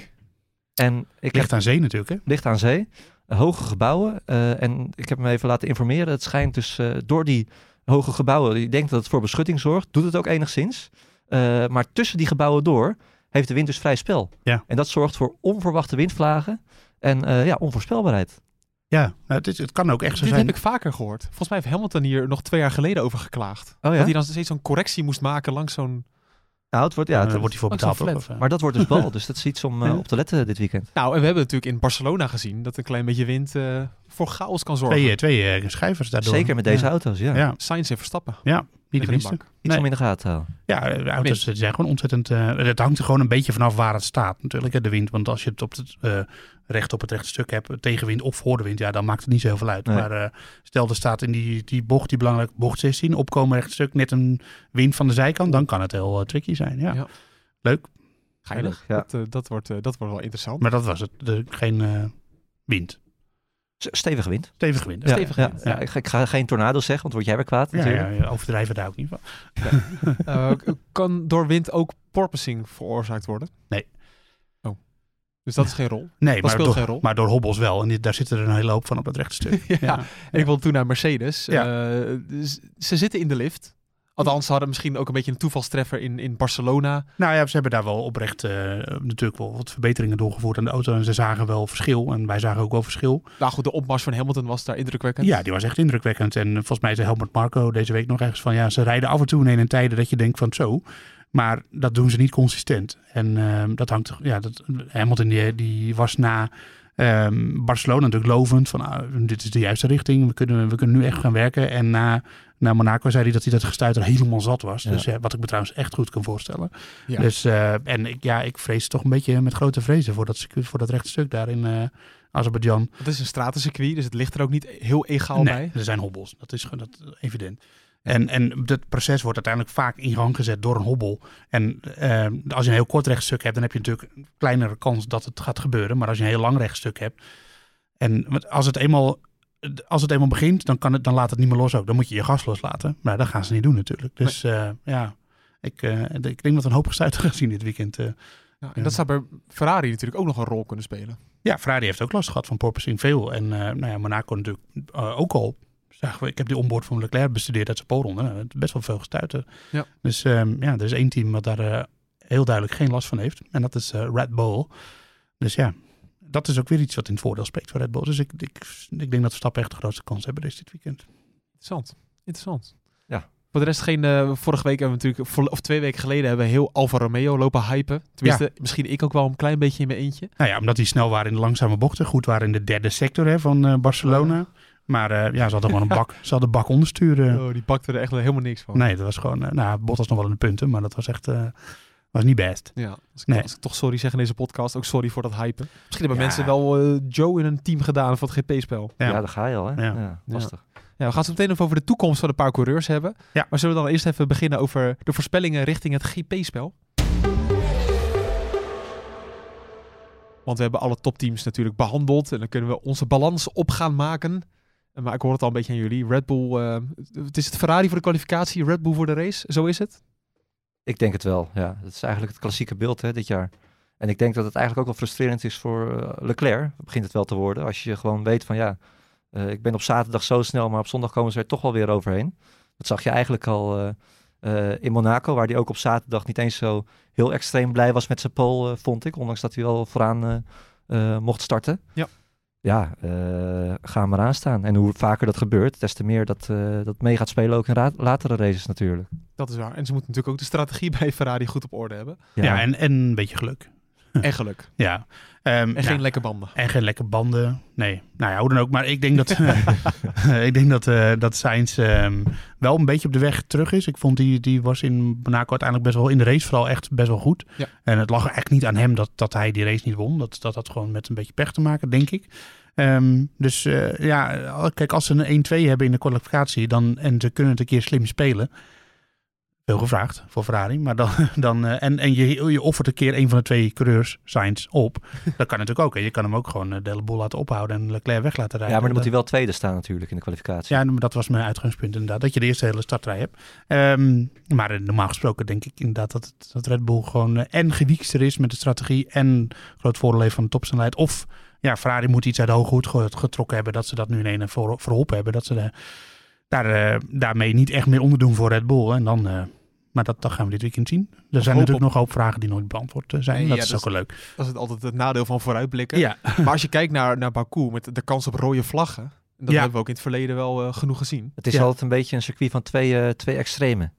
En ik Ligt heb aan zee natuurlijk, hè? ligt aan zee, eh, hoge gebouwen. eh, en ik heb me even laten informeren. Het schijnt dus eh, door die hoge gebouwen, je denkt dat het voor beschutting zorgt, doet het ook enigszins. Eh, maar tussen die gebouwen door heeft de wind dus vrij spel. Ja. En dat zorgt voor onverwachte windvlagen en eh, ja, onvoorspelbaarheid. Ja, nou, het, is, het kan ook echt zo Dit zijn. heb ik vaker gehoord. Volgens mij heeft Hamilton hier nog twee jaar geleden over geklaagd. Oh Dat hij dan steeds zo'n correctie moest maken langs zo'n... Nou, het wordt, ja, het- dan wordt hij voor betaald. flat. eh. maar dat wordt dus bal, dus dat is iets om eh, op te letten dit weekend. Nou, en we hebben natuurlijk in Barcelona gezien dat een klein beetje wind eh, voor chaos kan zorgen. twee, twee eh, schijvers daardoor. Zeker met deze ja. auto's, ja. Ja, Sainz en Verstappen. ja, niet de minste. Iets Nee. om in de gaten te houden. Ja, de auto's eh, zijn gewoon ontzettend... eh, het hangt er gewoon een beetje vanaf waar het staat natuurlijk, hè, de wind. Want als je het op het, eh, recht op het rechte stuk hebt, tegenwind of voor de wind, ja, dan maakt het niet zo heel veel uit. Nee. Maar eh, stel er staat in die, die bocht, die belangrijk bocht 16, opkomen recht stuk, net een wind van de zijkant, dan kan het heel tricky zijn. Ja. Ja. Leuk, Geinig. Ja. Dat, dat, wordt, eh, dat wordt wel interessant. maar dat was het. De, geen eh, wind. S- Stevige wind. Stevige wind. Ja, Stevige ja, wind. ja. Ik, ga, ik ga geen tornado's zeggen, want word jij weer kwaad Ja, natuurlijk. ja, overdrijven daar ook niet van. Eh, kan door wind ook porpoising veroorzaakt worden? Nee. Oh. Dus dat is geen rol? Nee, Dat maar speelt door, geen rol. maar door hobbels wel. En die- daar zitten er een hele hoop van op het rechte stuk. ja. En ik wilde toen naar Mercedes. Ja. Eh, dus ze zitten in de lift. Althans, ze hadden misschien ook een beetje een toevalstreffer in, in Barcelona. Nou ja, ze hebben daar wel oprecht eh, natuurlijk wel wat verbeteringen doorgevoerd aan de auto. En ze zagen wel verschil. En wij zagen ook wel verschil. Nou goed, de opmars van Hamilton was daar indrukwekkend. Ja, die was echt indrukwekkend. En volgens mij zei Helmut Marco deze week nog ergens van... ja, ze rijden af en toe in een tijden dat je denkt van zo... Maar dat doen ze niet consistent. En ehm, dat hangt... Ja, dat, Hamilton die, die was na ehm, Barcelona natuurlijk lovend. Van ah, dit is de juiste richting. We kunnen, we kunnen nu echt gaan werken. En na, na Monaco zei hij dat hij dat gestuiter helemaal zat was. Ja. Dus ja, wat ik me trouwens echt goed kan voorstellen. Ja. Dus, eh, en ik, ja, ik vrees toch een beetje met grote vrezen voor dat, circuit- voor dat rechte stuk daar in eh Azerbeidzjan. Het is een stratencircuit, dus het ligt er ook niet heel egaal nee, bij. er zijn hobbels. Dat is dat, evident. En, en dat proces wordt uiteindelijk vaak in gang gezet door een hobbel. En eh, als je een heel kort rechtstuk hebt, dan heb je natuurlijk een kleinere kans dat het gaat gebeuren. Maar als je een heel lang rechtstuk hebt. En als het eenmaal als het eenmaal begint, dan, kan het, dan laat het niet meer los ook. Dan moet je je gas loslaten. Maar dat gaan ze niet doen natuurlijk. Dus ja, ik, ik denk dat we een hoop gestuiten gaan zien dit weekend. Ja, en dat zou bij Ferrari natuurlijk ook nog een rol kunnen spelen. Ja, Ferrari heeft ook last gehad van porpoising veel. En nou ja, Monaco natuurlijk ook al ik heb die onboard van Leclerc bestudeerd uit zijn poolronde. Nou, best wel veel gestuiten. Ja. Dus um, ja, er is één team wat daar heel duidelijk geen last van heeft. En dat is Red Bull. Dus ja, dat is ook weer iets wat in het voordeel spreekt voor Red Bull. Dus ik, ik, ik denk dat Verstappen echt de grootste kans hebben deze dit weekend. Interessant. Interessant. Ja. Voor de rest geen... Uh, vorige week hebben we natuurlijk... of twee weken geleden hebben we heel Alfa Romeo lopen hypen. Tenminste, ja. misschien ik ook wel een klein beetje in mijn eentje. Nou ja, omdat die snel waren in de langzame bochten. Goed waren in de derde sector hè, van Barcelona. Maar uh, ja, ze hadden gewoon een bak, ze hadden bak ondersturen. Oh, die pakte er echt helemaal niks van. Nee, dat was gewoon, uh, nou, Bottas nog wel in de punten, maar dat was echt, uh, was niet best. Ja, als ik, nee. als ik toch sorry zeg in deze podcast, ook sorry voor dat hypen. Misschien hebben mensen wel Joe in een team gedaan voor het GP-spel. Ja. ja, daar ga je al, hè? Ja, ja lastig. Ja, we gaan het meteen even over de toekomst van een paar coureurs hebben. Ja. Maar zullen we dan eerst even beginnen over de voorspellingen richting het GP-spel? Want we hebben alle topteams natuurlijk behandeld. En dan kunnen we onze balans op gaan maken. Maar ik hoor het al een beetje aan jullie. Red Bull, uh, het is het Ferrari voor de kwalificatie, Red Bull voor de race. Zo is het? Ik denk het wel, ja. Het is eigenlijk het klassieke beeld hè, dit jaar. En ik denk dat het eigenlijk ook wel frustrerend is voor uh, Leclerc. Begint het wel te worden. Als je gewoon weet van ja, uh, ik ben op zaterdag zo snel, maar op zondag komen ze er toch wel weer overheen. Dat zag je eigenlijk al in Monaco, waar hij ook op zaterdag niet eens zo heel extreem blij was met zijn pole, vond ik. Ondanks dat hij wel vooraan mocht starten. Ja ja, uh, ga maar aan staan. En hoe vaker dat gebeurt, des te meer dat, uh, dat mee gaat spelen ook in latere races natuurlijk. Dat is waar. En ze moeten natuurlijk ook de strategie bij Ferrari goed op orde hebben. Ja, en, en een beetje geluk. En geluk. ja. Um, en geen lekke banden. En geen lekke banden. Nee. Nou ja, hoe dan ook. Maar ik denk dat, ik denk dat, uh, dat Sainz um, wel een beetje op de weg terug is. Ik vond die, die was in Monaco uiteindelijk best wel in de race vooral echt best wel goed. Ja. En het lag echt niet aan hem dat, dat hij die race niet won. Dat, dat had gewoon met een beetje pech te maken, denk ik. Um, dus uh, ja, kijk, als ze een 1-2 hebben in de kwalificatie dan, en ze kunnen het een keer slim spelen, veel gevraagd voor Ferrari. Maar dan, dan, uh, en, en je, je offert een keer een van de twee coureurs, Sainz, op. Dat kan natuurlijk ook. Hè. Je kan hem ook gewoon uh, de hele boel laten ophouden en Leclerc weg laten rijden. Ja, maar dan moet hij wel tweede staan natuurlijk in de kwalificatie. Ja, dat was mijn uitgangspunt inderdaad. Dat je de eerste hele startrij hebt. Um, maar uh, normaal gesproken denk ik inderdaad dat, dat Red Bull gewoon en gewiekster is met de strategie. En groot voordeel heeft van de topsnelheid. Of ja, Ferrari moet iets uit de hoge hoed getrokken hebben. Dat ze dat nu in een voor, verholpen hebben. Dat ze de, daar, daarmee niet echt meer onderdoen voor Red Bull. En dan maar dat, dat gaan we dit weekend zien. Er zijn natuurlijk nog een hoop vragen die nooit beantwoord eh, zijn. dat is ook wel leuk. Dat is altijd het nadeel van vooruitblikken. Ja. Maar als je kijkt naar, naar Baku met de kans op rode vlaggen. Dat hebben we ook in het verleden wel uh, genoeg gezien. Het is altijd een beetje een circuit van twee, uh, twee extremen.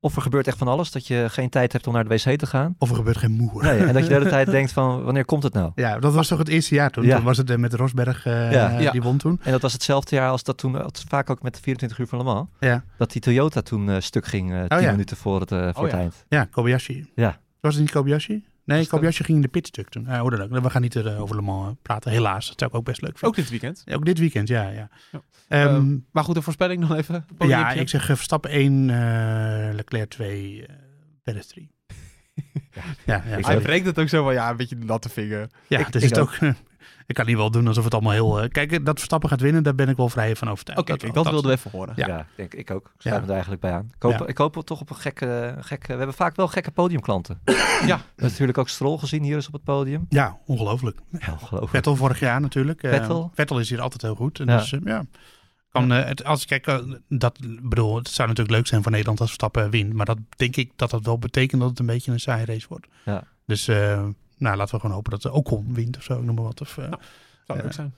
Of er gebeurt echt van alles, dat je geen tijd hebt om naar de wc te gaan. Of er gebeurt geen moer. Nee, en dat je de hele tijd denkt van, wanneer komt het nou? Ja, dat was toch het eerste jaar toen? Ja. Toen was het met Rosberg, uh, ja. die won toen. En dat was hetzelfde jaar als dat toen, dat vaak ook met de 24 uur van Le Mans. Ja. Dat die Toyota toen uh, stuk ging, uh, 10 oh, minuten voor het, voor oh, het eind. Ja, Kobayashi. Ja. Was het niet Kobayashi? Nee, Kobayashi ging in de pitstuk toen. Uh, ook. We gaan niet uh, over Le Mans praten, helaas. Dat zou ik ook best leuk vinden. Ook dit weekend? ook dit weekend, ja. ja. ja. Um, maar goed, de voorspelling nog even. Ja, ik zeg Verstappen 1, Leclerc 2, Perez 3. ja, ja, ja, Hij brengt het ook zo van, ja, een beetje natte vinger. Ja, ik, dus is het ook... ik kan niet wel doen alsof het allemaal heel... Uh, kijk, dat Verstappen gaat winnen, daar ben ik wel vrij van overtuigd. Oké, okay, dat, dat, wilden we even horen. Ja, denk ik ook. Ik sluit ja. er eigenlijk bij aan. Ik hoop, ik hoop toch op een gekke, gekke... We hebben vaak wel gekke podiumklanten. ja. We hebben natuurlijk ook Stroll gezien hier eens op het podium. Ja, ongelooflijk. Ja, ongelooflijk. Vettel vorig jaar natuurlijk. Eh, Vettel. Vettel is hier altijd heel goed. En dus, uh, ja... Kan, uh, het, als ik kijk, uh, dat bedoel, het zou natuurlijk leuk zijn voor Nederland als Verstappen wint. Maar dat denk ik dat dat wel betekent dat het een beetje een saaie race wordt. Ja. Dus uh, nou, laten we gewoon hopen dat Ocon wint of zo, noem maar wat. Of, nou, zou leuk zijn.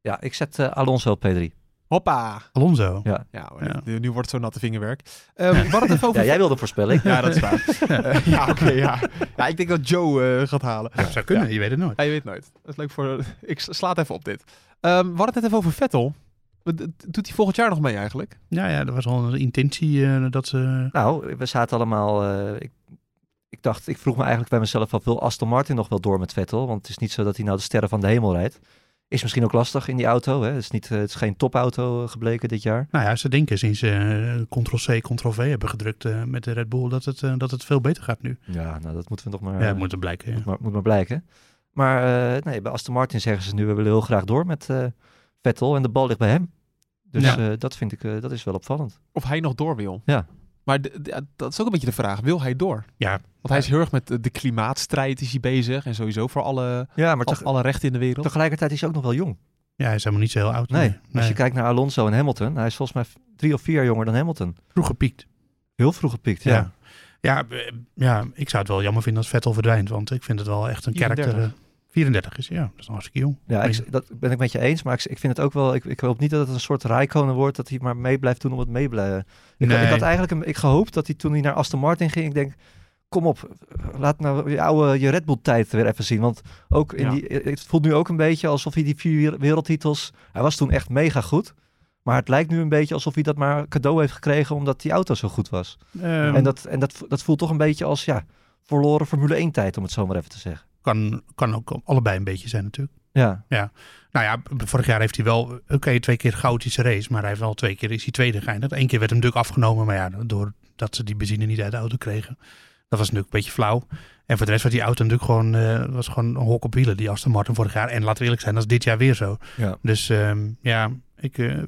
Ja, ik zet Alonso op P3. Hoppa. Alonso. Ja. ja, ja. Nu wordt het zo natte vingerwerk. Um, we het even over... Ja, jij wilde voorspellen. ja, dat is waar. uh, ja, oké, okay, ja. ja. Ik denk dat Joe uh, gaat halen. Ja, zou kunnen. Je weet het nooit. Ja, je weet nooit. Dat is leuk voor... Ik sla het even op dit. Um, we hadden het net even over Vettel. Doet hij volgend jaar nog mee eigenlijk? Ja, ja dat was al een intentie uh, dat ze... Nou, we zaten allemaal... Uh, ik, ik, dacht, ik vroeg me eigenlijk bij mezelf af, wil Aston Martin nog wel door met Vettel? Want het is niet zo dat hij nou de sterren van de hemel rijdt. Is misschien ook lastig in die auto. Hè? Het, is niet, het is geen topauto gebleken dit jaar. Nou ja, ze denken sinds ze uh, Ctrl-C, Ctrl-V hebben gedrukt uh, met de Red Bull dat het, uh, dat het veel beter gaat nu. Ja, nou dat moeten we nog maar... Ja, moet blijken. Moet, maar, moet maar blijken. Maar nee, bij Aston Martin zeggen ze nu, we willen heel graag door met Vettel en de bal ligt bij hem. Dus Ja. eh, dat vind ik, eh, dat is wel opvallend. Of hij nog door wil. Ja. Maar dat is ook een beetje de vraag. Wil hij door? Ja, Want hij is heel erg met de, de klimaatstrijd is hij bezig. En sowieso voor alle, Ja, maar al- teg- alle rechten in de wereld. tegelijkertijd is hij ook nog wel jong. ja, hij is helemaal niet zo heel oud. Nee, als je kijkt naar Alonso en Hamilton, hij is volgens mij drie of vier jaar jonger dan Hamilton. Vroeg gepiekt. Heel vroeg gepikt, ja. Ja. Ja, eh, ja, ik zou het wel jammer vinden als Vettel verdwijnt. Want ik vind het wel echt een 34. karakter. Eh, 34 is, ja. Dat is nog hartstikke jong. Ja, ik, dat ben ik met je eens, maar ik, ik vind het ook wel. Ik, ik hoop niet dat het een soort Raikkonen wordt dat hij maar mee blijft doen om het mee blijven. Ik, Nee. ik had eigenlijk een, ik gehoopt dat hij toen hij naar Aston Martin ging, ik denk, kom op, laat nou je oude je Red Bull tijd weer even zien, want ook in Ja. die, het voelt nu ook een beetje alsof hij die vier wereld- wereldtitels, hij was toen echt mega goed. Maar het lijkt nu een beetje alsof hij dat maar cadeau heeft gekregen omdat die auto zo goed was. Ehm, en dat, en dat, dat voelt toch een beetje als ja, verloren Formule 1 tijd, om het zo maar even te zeggen. Kan, kan ook allebei een beetje zijn natuurlijk. Ja, Nou ja, vorig jaar heeft hij wel, oké, twee keer goud is de race, maar hij heeft wel twee keer is hij tweede geëindigd. Eén keer werd hem natuurlijk afgenomen, maar ja, doordat ze die benzine niet uit de auto kregen. Dat was natuurlijk een beetje flauw. En voor de rest was die auto natuurlijk gewoon, eh, was gewoon een hok op wielen, die Aston Martin vorig jaar. En laten we eerlijk zijn, dat is dit jaar weer zo. ja. Dus ehm, ja, ik, eh,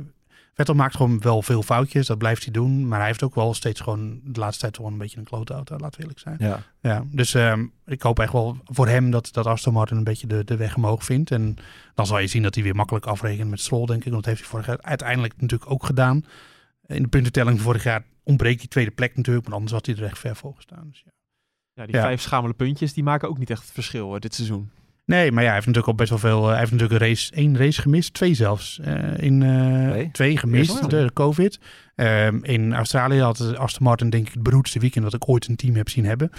Vettel maakt gewoon wel veel foutjes, dat blijft hij doen. Maar hij heeft ook wel steeds gewoon de laatste tijd gewoon een beetje een klote auto, laten we eerlijk zijn. ja. Ja, dus ehm, ik hoop echt wel voor hem dat, dat Aston Martin een beetje de, de weg omhoog vindt. En dan zal je zien dat hij weer makkelijk afrekent met Stroll, denk ik. Want dat heeft hij vorig jaar uiteindelijk natuurlijk ook gedaan. In de puntentelling vorig jaar ontbreekt die tweede plek natuurlijk, maar anders had hij er echt ver voor gestaan. Dus ja. Ja, die Ja. vijf schamele puntjes die maken ook niet echt het verschil eh, dit seizoen. Nee, maar ja, hij heeft natuurlijk ook best wel veel. eh, hij heeft natuurlijk een race, één race gemist, twee zelfs. eh, in eh, Twee? twee gemist door de COVID. Ehm, in Australië had Aston Martin denk ik het beroerdste weekend dat ik ooit een team heb zien hebben.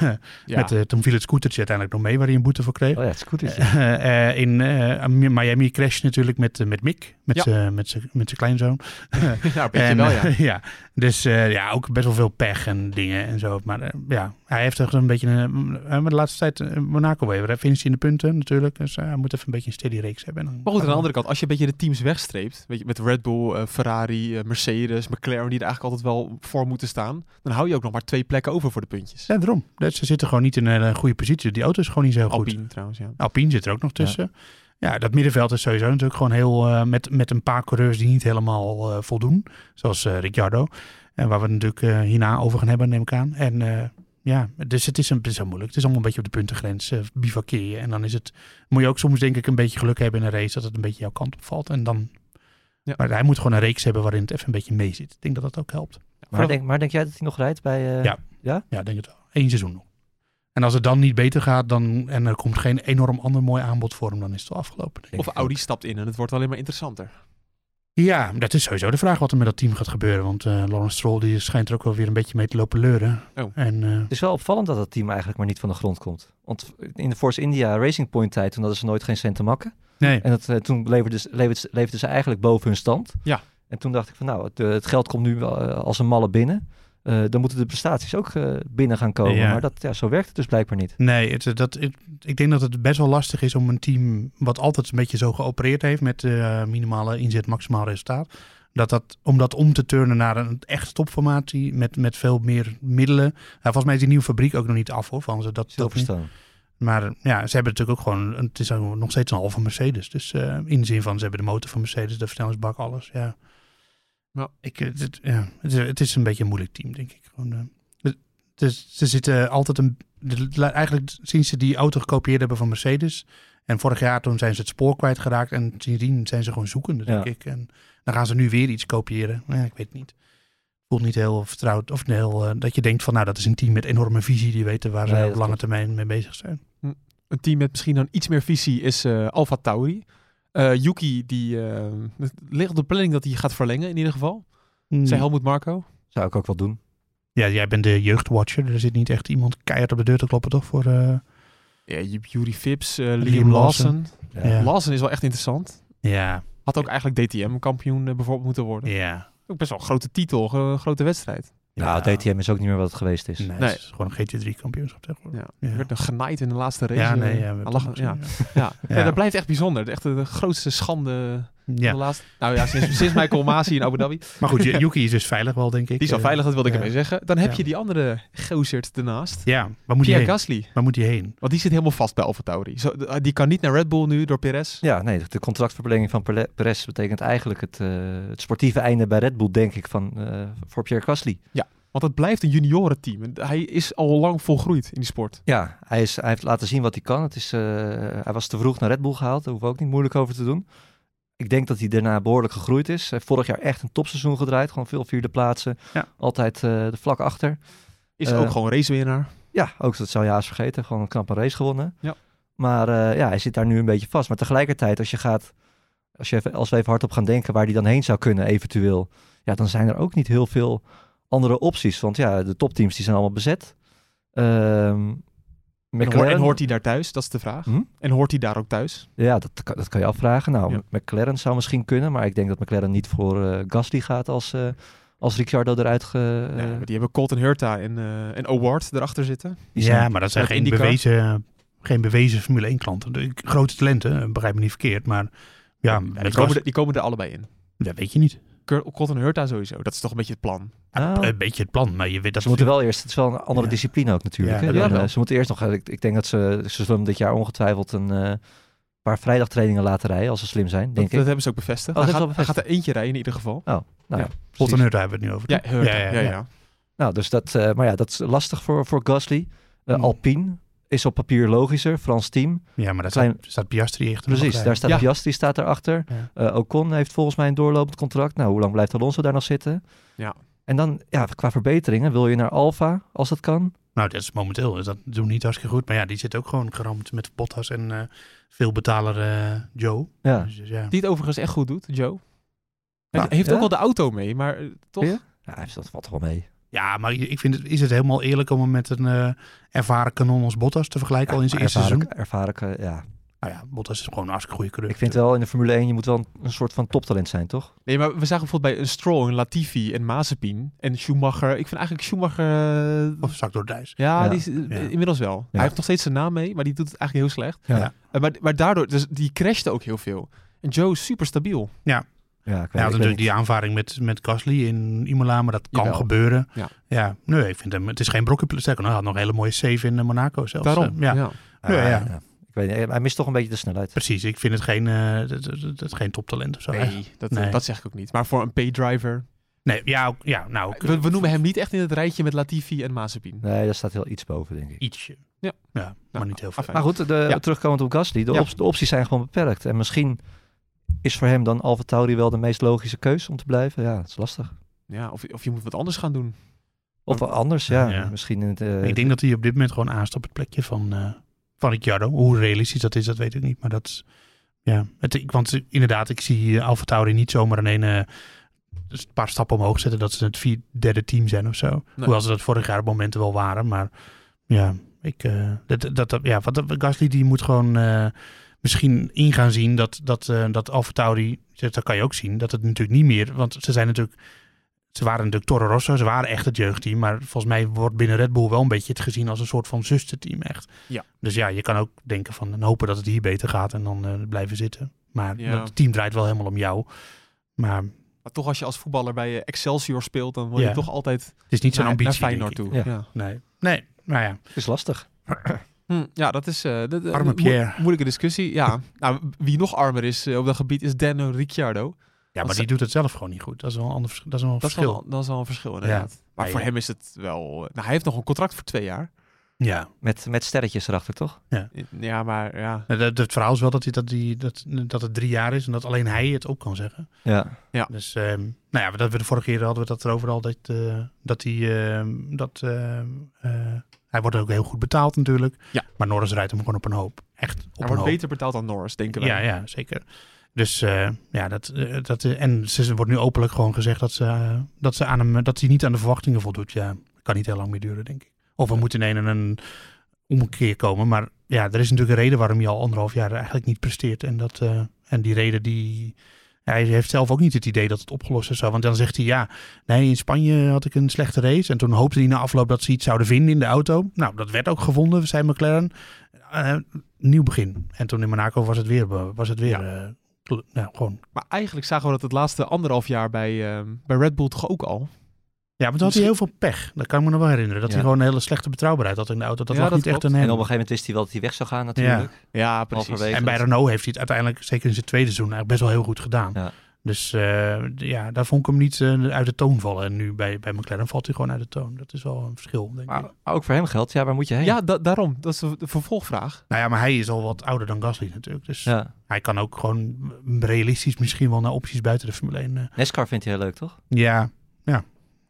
Ja. Met, eh, toen viel het scootertje uiteindelijk nog mee waar hij een boete voor kreeg. Oh ja, het is Eh, eh, in eh, Miami crash natuurlijk met, eh, met Mick, met Ja. zijn met zijn- met zijn kleinzoon. ja, een beetje En, wel, ja. eh, ja. Dus eh, ja, ook best wel veel pech en dingen en zo. Maar eh, ja, hij heeft echt een beetje, een, eh, maar de laatste tijd eh, Monaco weer. Hij finisht in de punten natuurlijk. Dus eh, hij moet even een beetje een steady reeks hebben. Maar goed, aan de andere kant, als je een beetje de teams wegstreept, weet je, met Red Bull, eh, Ferrari, eh, McLaren, die er eigenlijk altijd wel voor moeten staan, dan hou je ook nog maar twee plekken over voor de puntjes. Ja, daarom. Dat, ze zitten gewoon niet in een eh, goede positie. Die auto is gewoon niet zo goed. Alpine trouwens, ja. Alpine zit er ook nog tussen. Ja, dat middenveld is sowieso natuurlijk gewoon heel... eh, met, met een paar coureurs die niet helemaal eh, voldoen. Zoals eh, Ricciardo. En waar we het natuurlijk hierna over gaan hebben, neem ik aan. En ja, dus het is, een, het is moeilijk. Het is allemaal een beetje op de puntengrens uh, bivakkeer je. En dan is het... Moet je ook soms denk ik een beetje geluk hebben in een race... dat het een beetje jouw kant op valt. En dan... Ja. Maar hij moet gewoon een reeks hebben waarin het even een beetje mee zit. Ik denk dat dat ook helpt. Maar denk, maar denk jij dat hij nog rijdt bij... eh, Ja. Ja, ik denk het wel. Eén seizoen nog. En als het dan niet beter gaat dan, en er komt geen enorm ander mooi aanbod voor hem, dan is het wel afgelopen. denk Of. Audi stapt in en het wordt alleen maar interessanter. Ja, dat is sowieso de vraag wat er met dat team gaat gebeuren. Want eh Lawrence Stroll die schijnt er ook wel weer een beetje mee te lopen leuren. Oh. En eh, Het is wel opvallend dat het team eigenlijk maar niet van de grond komt. Want in de Force India Racing Point tijd, toen hadden ze nooit geen cent te makken. Nee, En dat, eh, toen leverden ze, leverden, leverden ze eigenlijk boven hun stand. Ja. En toen dacht ik van nou, het, eh, het geld komt nu eh, als een malle binnen. Dan moeten de prestaties ook binnen gaan komen. Ja. Maar dat, ja, zo werkt het dus blijkbaar niet. nee het, dat, ik, ik denk dat het best wel lastig is om een team wat altijd een beetje zo geopereerd heeft met minimale inzet, maximaal resultaat. Dat dat, om dat om te turnen naar een echt topformatie met, met veel meer middelen. Ja, volgens mij is die nieuwe fabriek ook nog niet af hoor. Van ze, dat, dat. Maar eh, ja, ze hebben natuurlijk ook gewoon, het is nog steeds een halve Mercedes. Dus eh, in de zin van, ze hebben de motor van Mercedes, de versnellingsbak, alles. Ja. Ja. Ik, eh, het, ja, het, is, het is een beetje een moeilijk team, denk ik. Gewoon, eh, het- dus ze zitten altijd een, eigenlijk sinds ze die auto gekopieerd hebben van Mercedes. En vorig jaar toen zijn ze het spoor kwijtgeraakt. En sindsdien zijn ze gewoon zoekende, denk Ja. ik. En dan gaan ze nu weer iets kopiëren. Ja, ik weet het niet. Voelt niet heel vertrouwd. Of heel, eh, dat je denkt van, nou, dat is een team met enorme visie. Die weten waar Nee, ze op lange klopt. termijn mee bezig zijn. Een team met misschien dan iets meer visie is eh Alfa Tauri. Eh, Yuki, die ligt op de planning dat hij gaat verlengen in ieder geval. Hmm. Zijn Helmoet Marco. Zou ik ook wel doen. Ja, jij bent de jeugdwatcher. Er zit niet echt iemand keihard op de deur te kloppen, toch? Voor, eh, Ja, je hebt Yuri Vips, eh, Liam, Liam Lawson. Ja. Ja. Lawson is wel echt interessant. ja, Had ook eigenlijk DTM-kampioen bijvoorbeeld moeten worden. ja. Ook best wel een grote titel, ge- grote wedstrijd. Nou, DTM is ook niet meer wat het geweest is. Nee, Nee. het is gewoon een GT3-kampioenschap tegenwoordig. Ja. Ja. Werd nog genaaid in de laatste race. Ja, nee, Eh, ja, we ja. Ja. Ja. Ja, dat blijft echt bijzonder. Echt de grootste schande Ja. De laatste, nou ja, sinds, sinds Michael Masi in Abu Dhabi. Maar goed, Yuki is dus veilig wel, denk ik. Die is al Eh, veilig, dat wilde ik ja. ermee zeggen. Dan heb Ja. je die andere gozerd ernaast. Ja, waar moet hij Pierre heen? Gasly. Waar moet hij heen? Want die zit helemaal vast bij Alfa Tauri. Zo, die kan niet naar Red Bull nu door Perez. Ja, nee, de contractverlenging van Perez betekent eigenlijk het, eh, het sportieve einde bij Red Bull, denk ik, van, eh, voor Pierre Gasly. Want het blijft een juniorenteam. En Hij is al lang volgroeid in die sport. Ja, hij, is, hij heeft laten zien wat hij kan. Het is, eh, hij was te vroeg naar Red Bull gehaald, daar hoeven we ook niet moeilijk over te doen. Ik denk dat hij daarna behoorlijk gegroeid is. Hij heeft vorig jaar echt een topseizoen gedraaid, gewoon veel vierde plaatsen. Ja. Altijd eh, de vlak achter. Is Eh, ook gewoon racewinnaar. Ja, ook dat zou je haast vergeten. Gewoon een knappe race gewonnen. Ja. Maar eh, ja, hij zit daar nu een beetje vast. Maar tegelijkertijd, als je gaat, als, je even, als we even hardop gaan denken waar hij dan heen zou kunnen, eventueel. Ja, dan zijn er ook niet heel veel andere opties. Want ja, de topteams die zijn allemaal bezet. Ehm McLaren, en hoort hij daar thuis? Dat is de vraag. Hm? En hoort hij daar ook thuis? Ja, dat, kan- dat kan je afvragen. Nou, Ja. McLaren zou misschien kunnen, maar ik denk dat McLaren niet voor eh, Gasly gaat als, eh, als Ricciardo eruit ge... Ja, maar die hebben Colton Hurta en, eh en Award erachter zitten. Ja, maar dat zijn geen IndyCar. bewezen, geen bewezen Formule 1 klanten. De, grote talenten, begrijp me niet verkeerd. Maar ja, die, komen er, die komen er allebei in. dat weet je niet. Colton Hurta sowieso. Dat is toch een beetje het plan. Nou, Een beetje het plan, maar je weet dat Ze moeten wel eerst, het is wel een andere Ja. discipline ook natuurlijk. Ja, dat Dan, eh, ze moeten eerst nog, eh, ik, ik denk dat ze, ze zullen dit jaar ongetwijfeld een eh, paar vrijdagtrainingen laten rijden als ze slim zijn, Dat, denk dat ik. hebben ze ook bevestigd. Oh, hij, dat gaat, hij er eentje rijden in ieder geval. Nou ja, en Hurta hebben we het nu over. Ja. Ja, Ja, ja, ja, ja. Nou, dus dat, eh, maar ja, dat is lastig voor, voor Gasly. Hmm. Alpine is op papier logischer, Frans team. Ja, maar daar Klein- staat, staat Piastri echt Precies, daar staat Ja. Piastri staat erachter. Ja. Eh, Ocon heeft volgens mij een doorlopend contract. Nou, hoe lang blijft Alonso daar nog zitten? Ja. En dan, ja, qua verbeteringen, wil je naar Alfa als dat kan? Nou, dat is momenteel. is Dat doen we niet hartstikke goed. Maar ja, die zit ook gewoon geramd met Bottas en eh veel betaler eh, Joe. Ja. Dus, ja. Die het overigens echt goed doet, Joe. Hij heeft Ja? ook wel de auto mee, maar toch? Ja? Ja, dat valt toch wel mee. Ja, maar ik vind het, is het helemaal eerlijk om hem met een eh, ervaren kanon als Bottas te vergelijken al in zijn eerste seizoen? ervaren, ja. Nou ja, Bottas is gewoon een hartstikke goede coureur. Ik vind wel in de Formule 1, je moet wel een, een soort van toptalent zijn, toch? Nee, maar we zagen bijvoorbeeld bij een Stroll, een Latifi en Mazepin en Schumacher. Ik vind eigenlijk Schumacher... eh, Of zak door ja, Ja. Die is, eh, Ja. inmiddels wel. Ja. Hij heeft nog steeds zijn naam mee, maar die doet het eigenlijk heel slecht. Ja. Ja. Maar, maar daardoor, dus die crashte ook heel veel. En Joe is super stabiel. Ja, ik weet, Hij had ik weet natuurlijk die aanvaring met, met Gasly in Imola, maar dat kan Jawel. gebeuren. Ja. ja, nee, ik vind hem, het is geen brokje. Sterker nog, hij had nog een hele mooie save in eh, Monaco zelfs. Daarom. Eh, ja, ja. Ah, Ja, ja. ja. Ik weet niet, hij mist toch een beetje de snelheid. precies. Ik vind het geen, eh, dat, dat, dat- dat geen toptalent of zo. Nee, dat, Nee. dat zeg ik ook niet. Maar voor een paydriver... Nee, ja, ook- ja nou, ook, We, we noemen hem niet echt in het rijtje met Latifi en Mazepin. Nee, daar staat heel iets boven, denk ik. ietsje. Ja. ja maar Nou, niet heel veel. Maar goed, de, Ja. terugkomend op Gasly, de, Ja. op- de opties zijn gewoon beperkt. En misschien is voor hem dan Alfa Tauri wel de meest logische keus om te blijven. Ja, dat is lastig. Ja, of, of je moet wat anders gaan doen. Of anders, ja. Ja. Misschien in het... eh, ik denk dat hij op dit moment gewoon aanstaat op het plekje van, eh van Ricciardo. Hoe realistisch dat is, dat weet ik niet. Maar dat is, ja. Het, ik, want inderdaad, ik zie uh, Alfa Tauri niet zomaar in een, eh, dus een paar stappen omhoog zetten dat ze het vier, derde team zijn of zo. Hoewel ze dat vorig jaar op momenten wel waren. Maar ja, ik, eh, dat, dat, dat- ja, wat, Gasly die moet gewoon eh, misschien in gaan zien dat, dat, eh dat Alfa Tauri, dat kan je ook zien, dat het natuurlijk niet meer, want ze zijn natuurlijk, ze waren natuurlijk Toro Rosso, ze waren echt het jeugdteam, maar volgens mij wordt binnen Red Bull wel een beetje het gezien als een soort van zusterteam echt. Ja. Dus ja, je kan ook denken van, en hopen dat het hier beter gaat en dan eh, blijven zitten. Maar Ja. het team draait wel helemaal om jou. Maar Maar toch als je als voetballer bij eh, Excelsior speelt, dan word je Ja. toch altijd het is niet zo'n naar, ambitie. naar Feyenoord toe. Ja. Ja. Nee, nee, nou ja. Het is lastig. Hm, ja, dat is eh, dat, eh, Arme mo- Pierre. moeilijke discussie. Ja, nou, wie nog armer is eh, op dat gebied is Daniel Ricciardo. Ja, maar Want die doet het zelf gewoon niet goed. Dat is wel een ander dat is wel een Dat is, verschil. wel, dat is wel een verschil inderdaad. Maar Ja, voor ja. hem is het wel... Nou, hij heeft nog een contract voor twee jaar. Ja. Met, met sterretjes erachter, toch? Ja, maar ja... Het, het, verhaal is wel dat, hij, dat, die, dat, dat het drie jaar is en dat alleen hij het ook kan zeggen. Ja. Dus, ehm, nou ja, dat we de vorige keer hadden we dat erover al, dat, eh, dat hij, ehm, dat, ehm, eh, hij wordt ook heel goed betaald natuurlijk. Ja. Maar Norris rijdt hem gewoon op een hoop. Echt op Hij een wordt hoop. beter betaald dan Norris, denken wij. Ja, ja, zeker. Dus eh, ja, dat, eh, dat, eh, en ze wordt nu openlijk gewoon gezegd dat, ze, dat, ze aan hem, dat hij niet aan de verwachtingen voldoet. Ja, kan niet heel lang meer duren, denk ik. Of we moeten in een, een omkeer komen. Maar ja, er is natuurlijk een reden waarom hij al anderhalf jaar eigenlijk niet presteert. En, dat, en die reden die... Hij heeft zelf ook niet het idee dat het opgelost is. Want dan zegt hij, ja, nee, in Spanje had ik een slechte race. En toen hoopte hij na afloop dat ze iets zouden vinden in de auto. Nou, dat werd ook gevonden, zei McLaren. Eh, nieuw begin. En toen in Monaco was het weer, was het weer Ja. eh, nou, gewoon... Maar eigenlijk zagen we dat het laatste anderhalf jaar bij, bij Red Bull toch ook al. Ja, maar toen had hij heel veel pech. Dat kan ik me nog wel herinneren. Dat Ja. hij gewoon een hele slechte betrouwbaarheid had in de auto. Dat Ja, lag dat niet echt klopt. aan En hem. op een gegeven moment wist hij wel dat hij weg zou gaan natuurlijk. Ja, precies. Halverwege. En bij Renault heeft hij het uiteindelijk, zeker in zijn tweede seizoen, eigenlijk best wel heel goed gedaan. Ja. Dus eh, ja, daar vond ik hem niet eh, uit de toon vallen. En nu bij, bij McLaren valt hij gewoon uit de toon. Dat is wel een verschil, denk Maar ik. ook voor hem geldt, ja, waar moet je heen? Ja, da- daarom. Dat is de, vervolgvraag. Nou ja, maar hij is al wat ouder dan Gasly natuurlijk. Dus Ja. hij kan ook gewoon realistisch misschien wel naar opties buiten de Formule 1. eh. NASCAR vindt hij heel leuk, toch? ja, ja.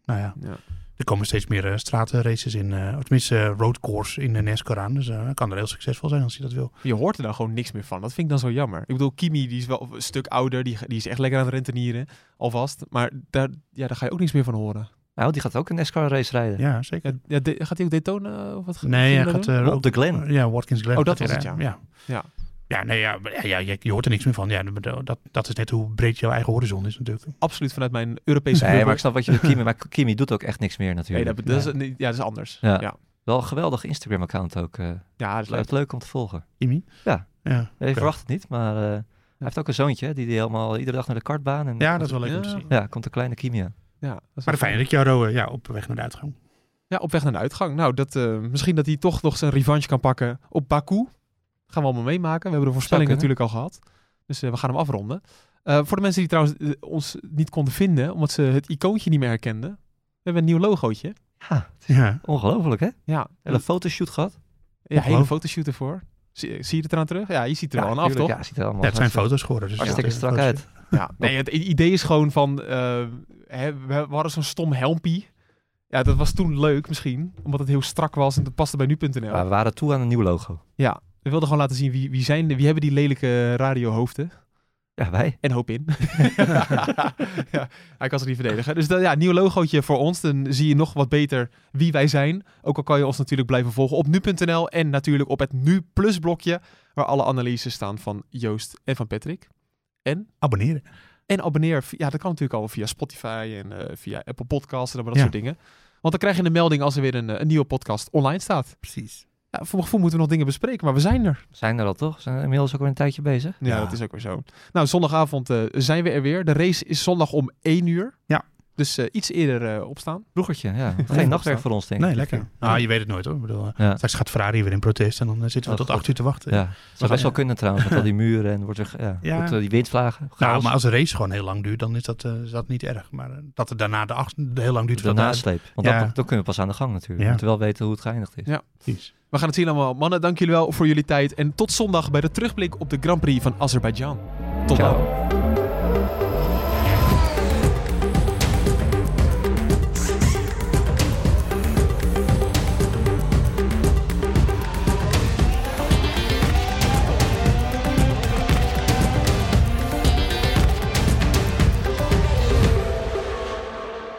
Nou ja, Ja. er komen steeds meer eh, stratenraces in. eh, of tenminste, eh, roadcourse in de NASCAR aan. Dus eh, hij kan er heel succesvol zijn als hij dat wil. Je hoort er dan gewoon niks meer van. Dat vind ik dan zo jammer. Ik bedoel, Kimi die is wel een stuk ouder. Die, die is echt lekker aan het rentenieren. Alvast. Maar daar, ja, daar ga je ook niks meer van horen. Nou, die gaat ook een NASCAR race rijden. Ja, zeker. Ja, ja, de- gaat hij ook Daytona? Of wat Nee, hij gaat Op de Glen. Ja, Watkins Glen. Oh, dat was het, rijden. ja. Ja. Ja, nee, ja, ja, ja, je, je hoort er niks meer van. Ja, dat, dat is net hoe breed jouw eigen horizon is natuurlijk. Absoluut vanuit mijn Europese Nee, bubbel. maar ik snap wat je bedoelt, Kimi. Maar Kimi doet ook echt niks meer Nee, natuurlijk. dat, dat is, nee, ja, dat is anders. Ja. Ja, ja. Wel een geweldig Instagram-account ook. eh dat is leuk. om te volgen. Imi? Ja. Ja, Je verwacht het niet, maar eh, hij heeft ook een zoontje die, die helemaal iedere dag naar de kartbaan. En ja, dat is wel leuk om te Ja. zien. Ja, komt een kleine Kimi aan. Ja, dat is Maar fijn dat Jaro eh, ja, op weg naar de uitgang. Ja, op weg naar de uitgang. Nou, dat, eh, misschien dat hij toch nog zijn revanche kan pakken op Baku. Gaan we allemaal meemaken. We hebben de voorspelling natuurlijk al gehad. Dus eh, we gaan hem afronden. Eh, voor de mensen die trouwens eh, ons niet konden vinden, omdat ze het icoontje niet meer herkenden. We hebben een nieuw logootje. Ja, Ja, ongelooflijk hè? Ja, Hele fotoshoot gehad. ja hele fotoshoot ervoor. Zie, zie je het eraan terug? Ja, je ziet er Ja, wel aan af, toch? Ja, ziet er allemaal ja het zijn foto's geworden. Dus Hartstikke ja, strak uit. Ja, nee, het idee is gewoon van, eh, hè, we, we hadden zo'n stom helmpie. Ja, dat was toen leuk misschien, omdat het heel strak was en dat paste bij nu.nl. Maar we waren toe aan een nieuw logo. Ja, we wilden gewoon laten zien wie, wie, zijn, wie hebben die lelijke radiohoofden. Ja, wij. En hoop in. ja, hij kan ze niet verdedigen. Dus dat, ja, nieuw logootje voor ons. Dan zie je nog wat beter wie wij zijn. Ook al kan je ons natuurlijk blijven volgen op nu.nl. En natuurlijk op het Nu Plus blokje. Waar alle analyses staan van Joost en van Patrick. En, Abonneren. en abonneer. Ja, dat kan natuurlijk al via Spotify en eh, via Apple Podcasts en dat Ja. soort dingen. Want dan krijg je een melding als er weer een, eh, een nieuwe podcast online staat. Precies. Ja, voor mijn gevoel moeten we nog dingen bespreken, maar we zijn er. We zijn er al toch? We zijn inmiddels ook weer een tijdje bezig. Ja, Ja. dat is ook weer zo. Nou, zondagavond eh, zijn we er weer. De race is zondag om 1 uur. Ja. Dus eh, iets eerder eh, opstaan. Vroegertje, ja. Geen nachtwerk voor ons denk ik. Nee, lekker. Nou, je weet het nooit hoor. Ik bedoel, eh, Ja. Straks gaat Ferrari weer in protest en dan zitten we Oh, tot God. acht uur te wachten. Ja, het zou best wel kunnen trouwens, met al die muren en wordt er, ja, Ja. wordt, die windvlagen. Nou, maar als een race gewoon heel lang duurt, dan is dat, is dat niet erg. Maar dat het daarna de acht, heel lang duurt. de nasleep. Want Ja. dat, dan kunnen we pas aan de gang natuurlijk. Ja. We moeten wel weten hoe het geëindigd is. Ja. Precies. We gaan het zien allemaal. Mannen, dank jullie wel voor jullie tijd. En tot zondag bij de terugblik op de Grand Prix van Azerbeidzjan. Tot Ciao. dan.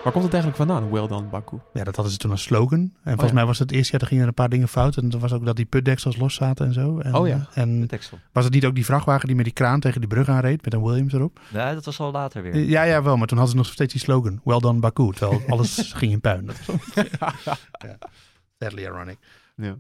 Waar komt het eigenlijk vandaan? Well done, Baku. Ja, dat hadden ze toen als slogan. En volgens Oh ja. mij was het eerste jaar, er gingen er een paar dingen fout. En toen was ook dat die putdeksels los zaten en zo. En, Oh ja. En was het niet ook die vrachtwagen die met die kraan tegen die brug aanreed, met een Williams erop? Nee, dat was al later weer. Ja, ja, wel. Maar toen hadden ze nog steeds die slogan. Well done Baku. Terwijl alles ging in puin. Dat was ja. Sadly ironic. Ja.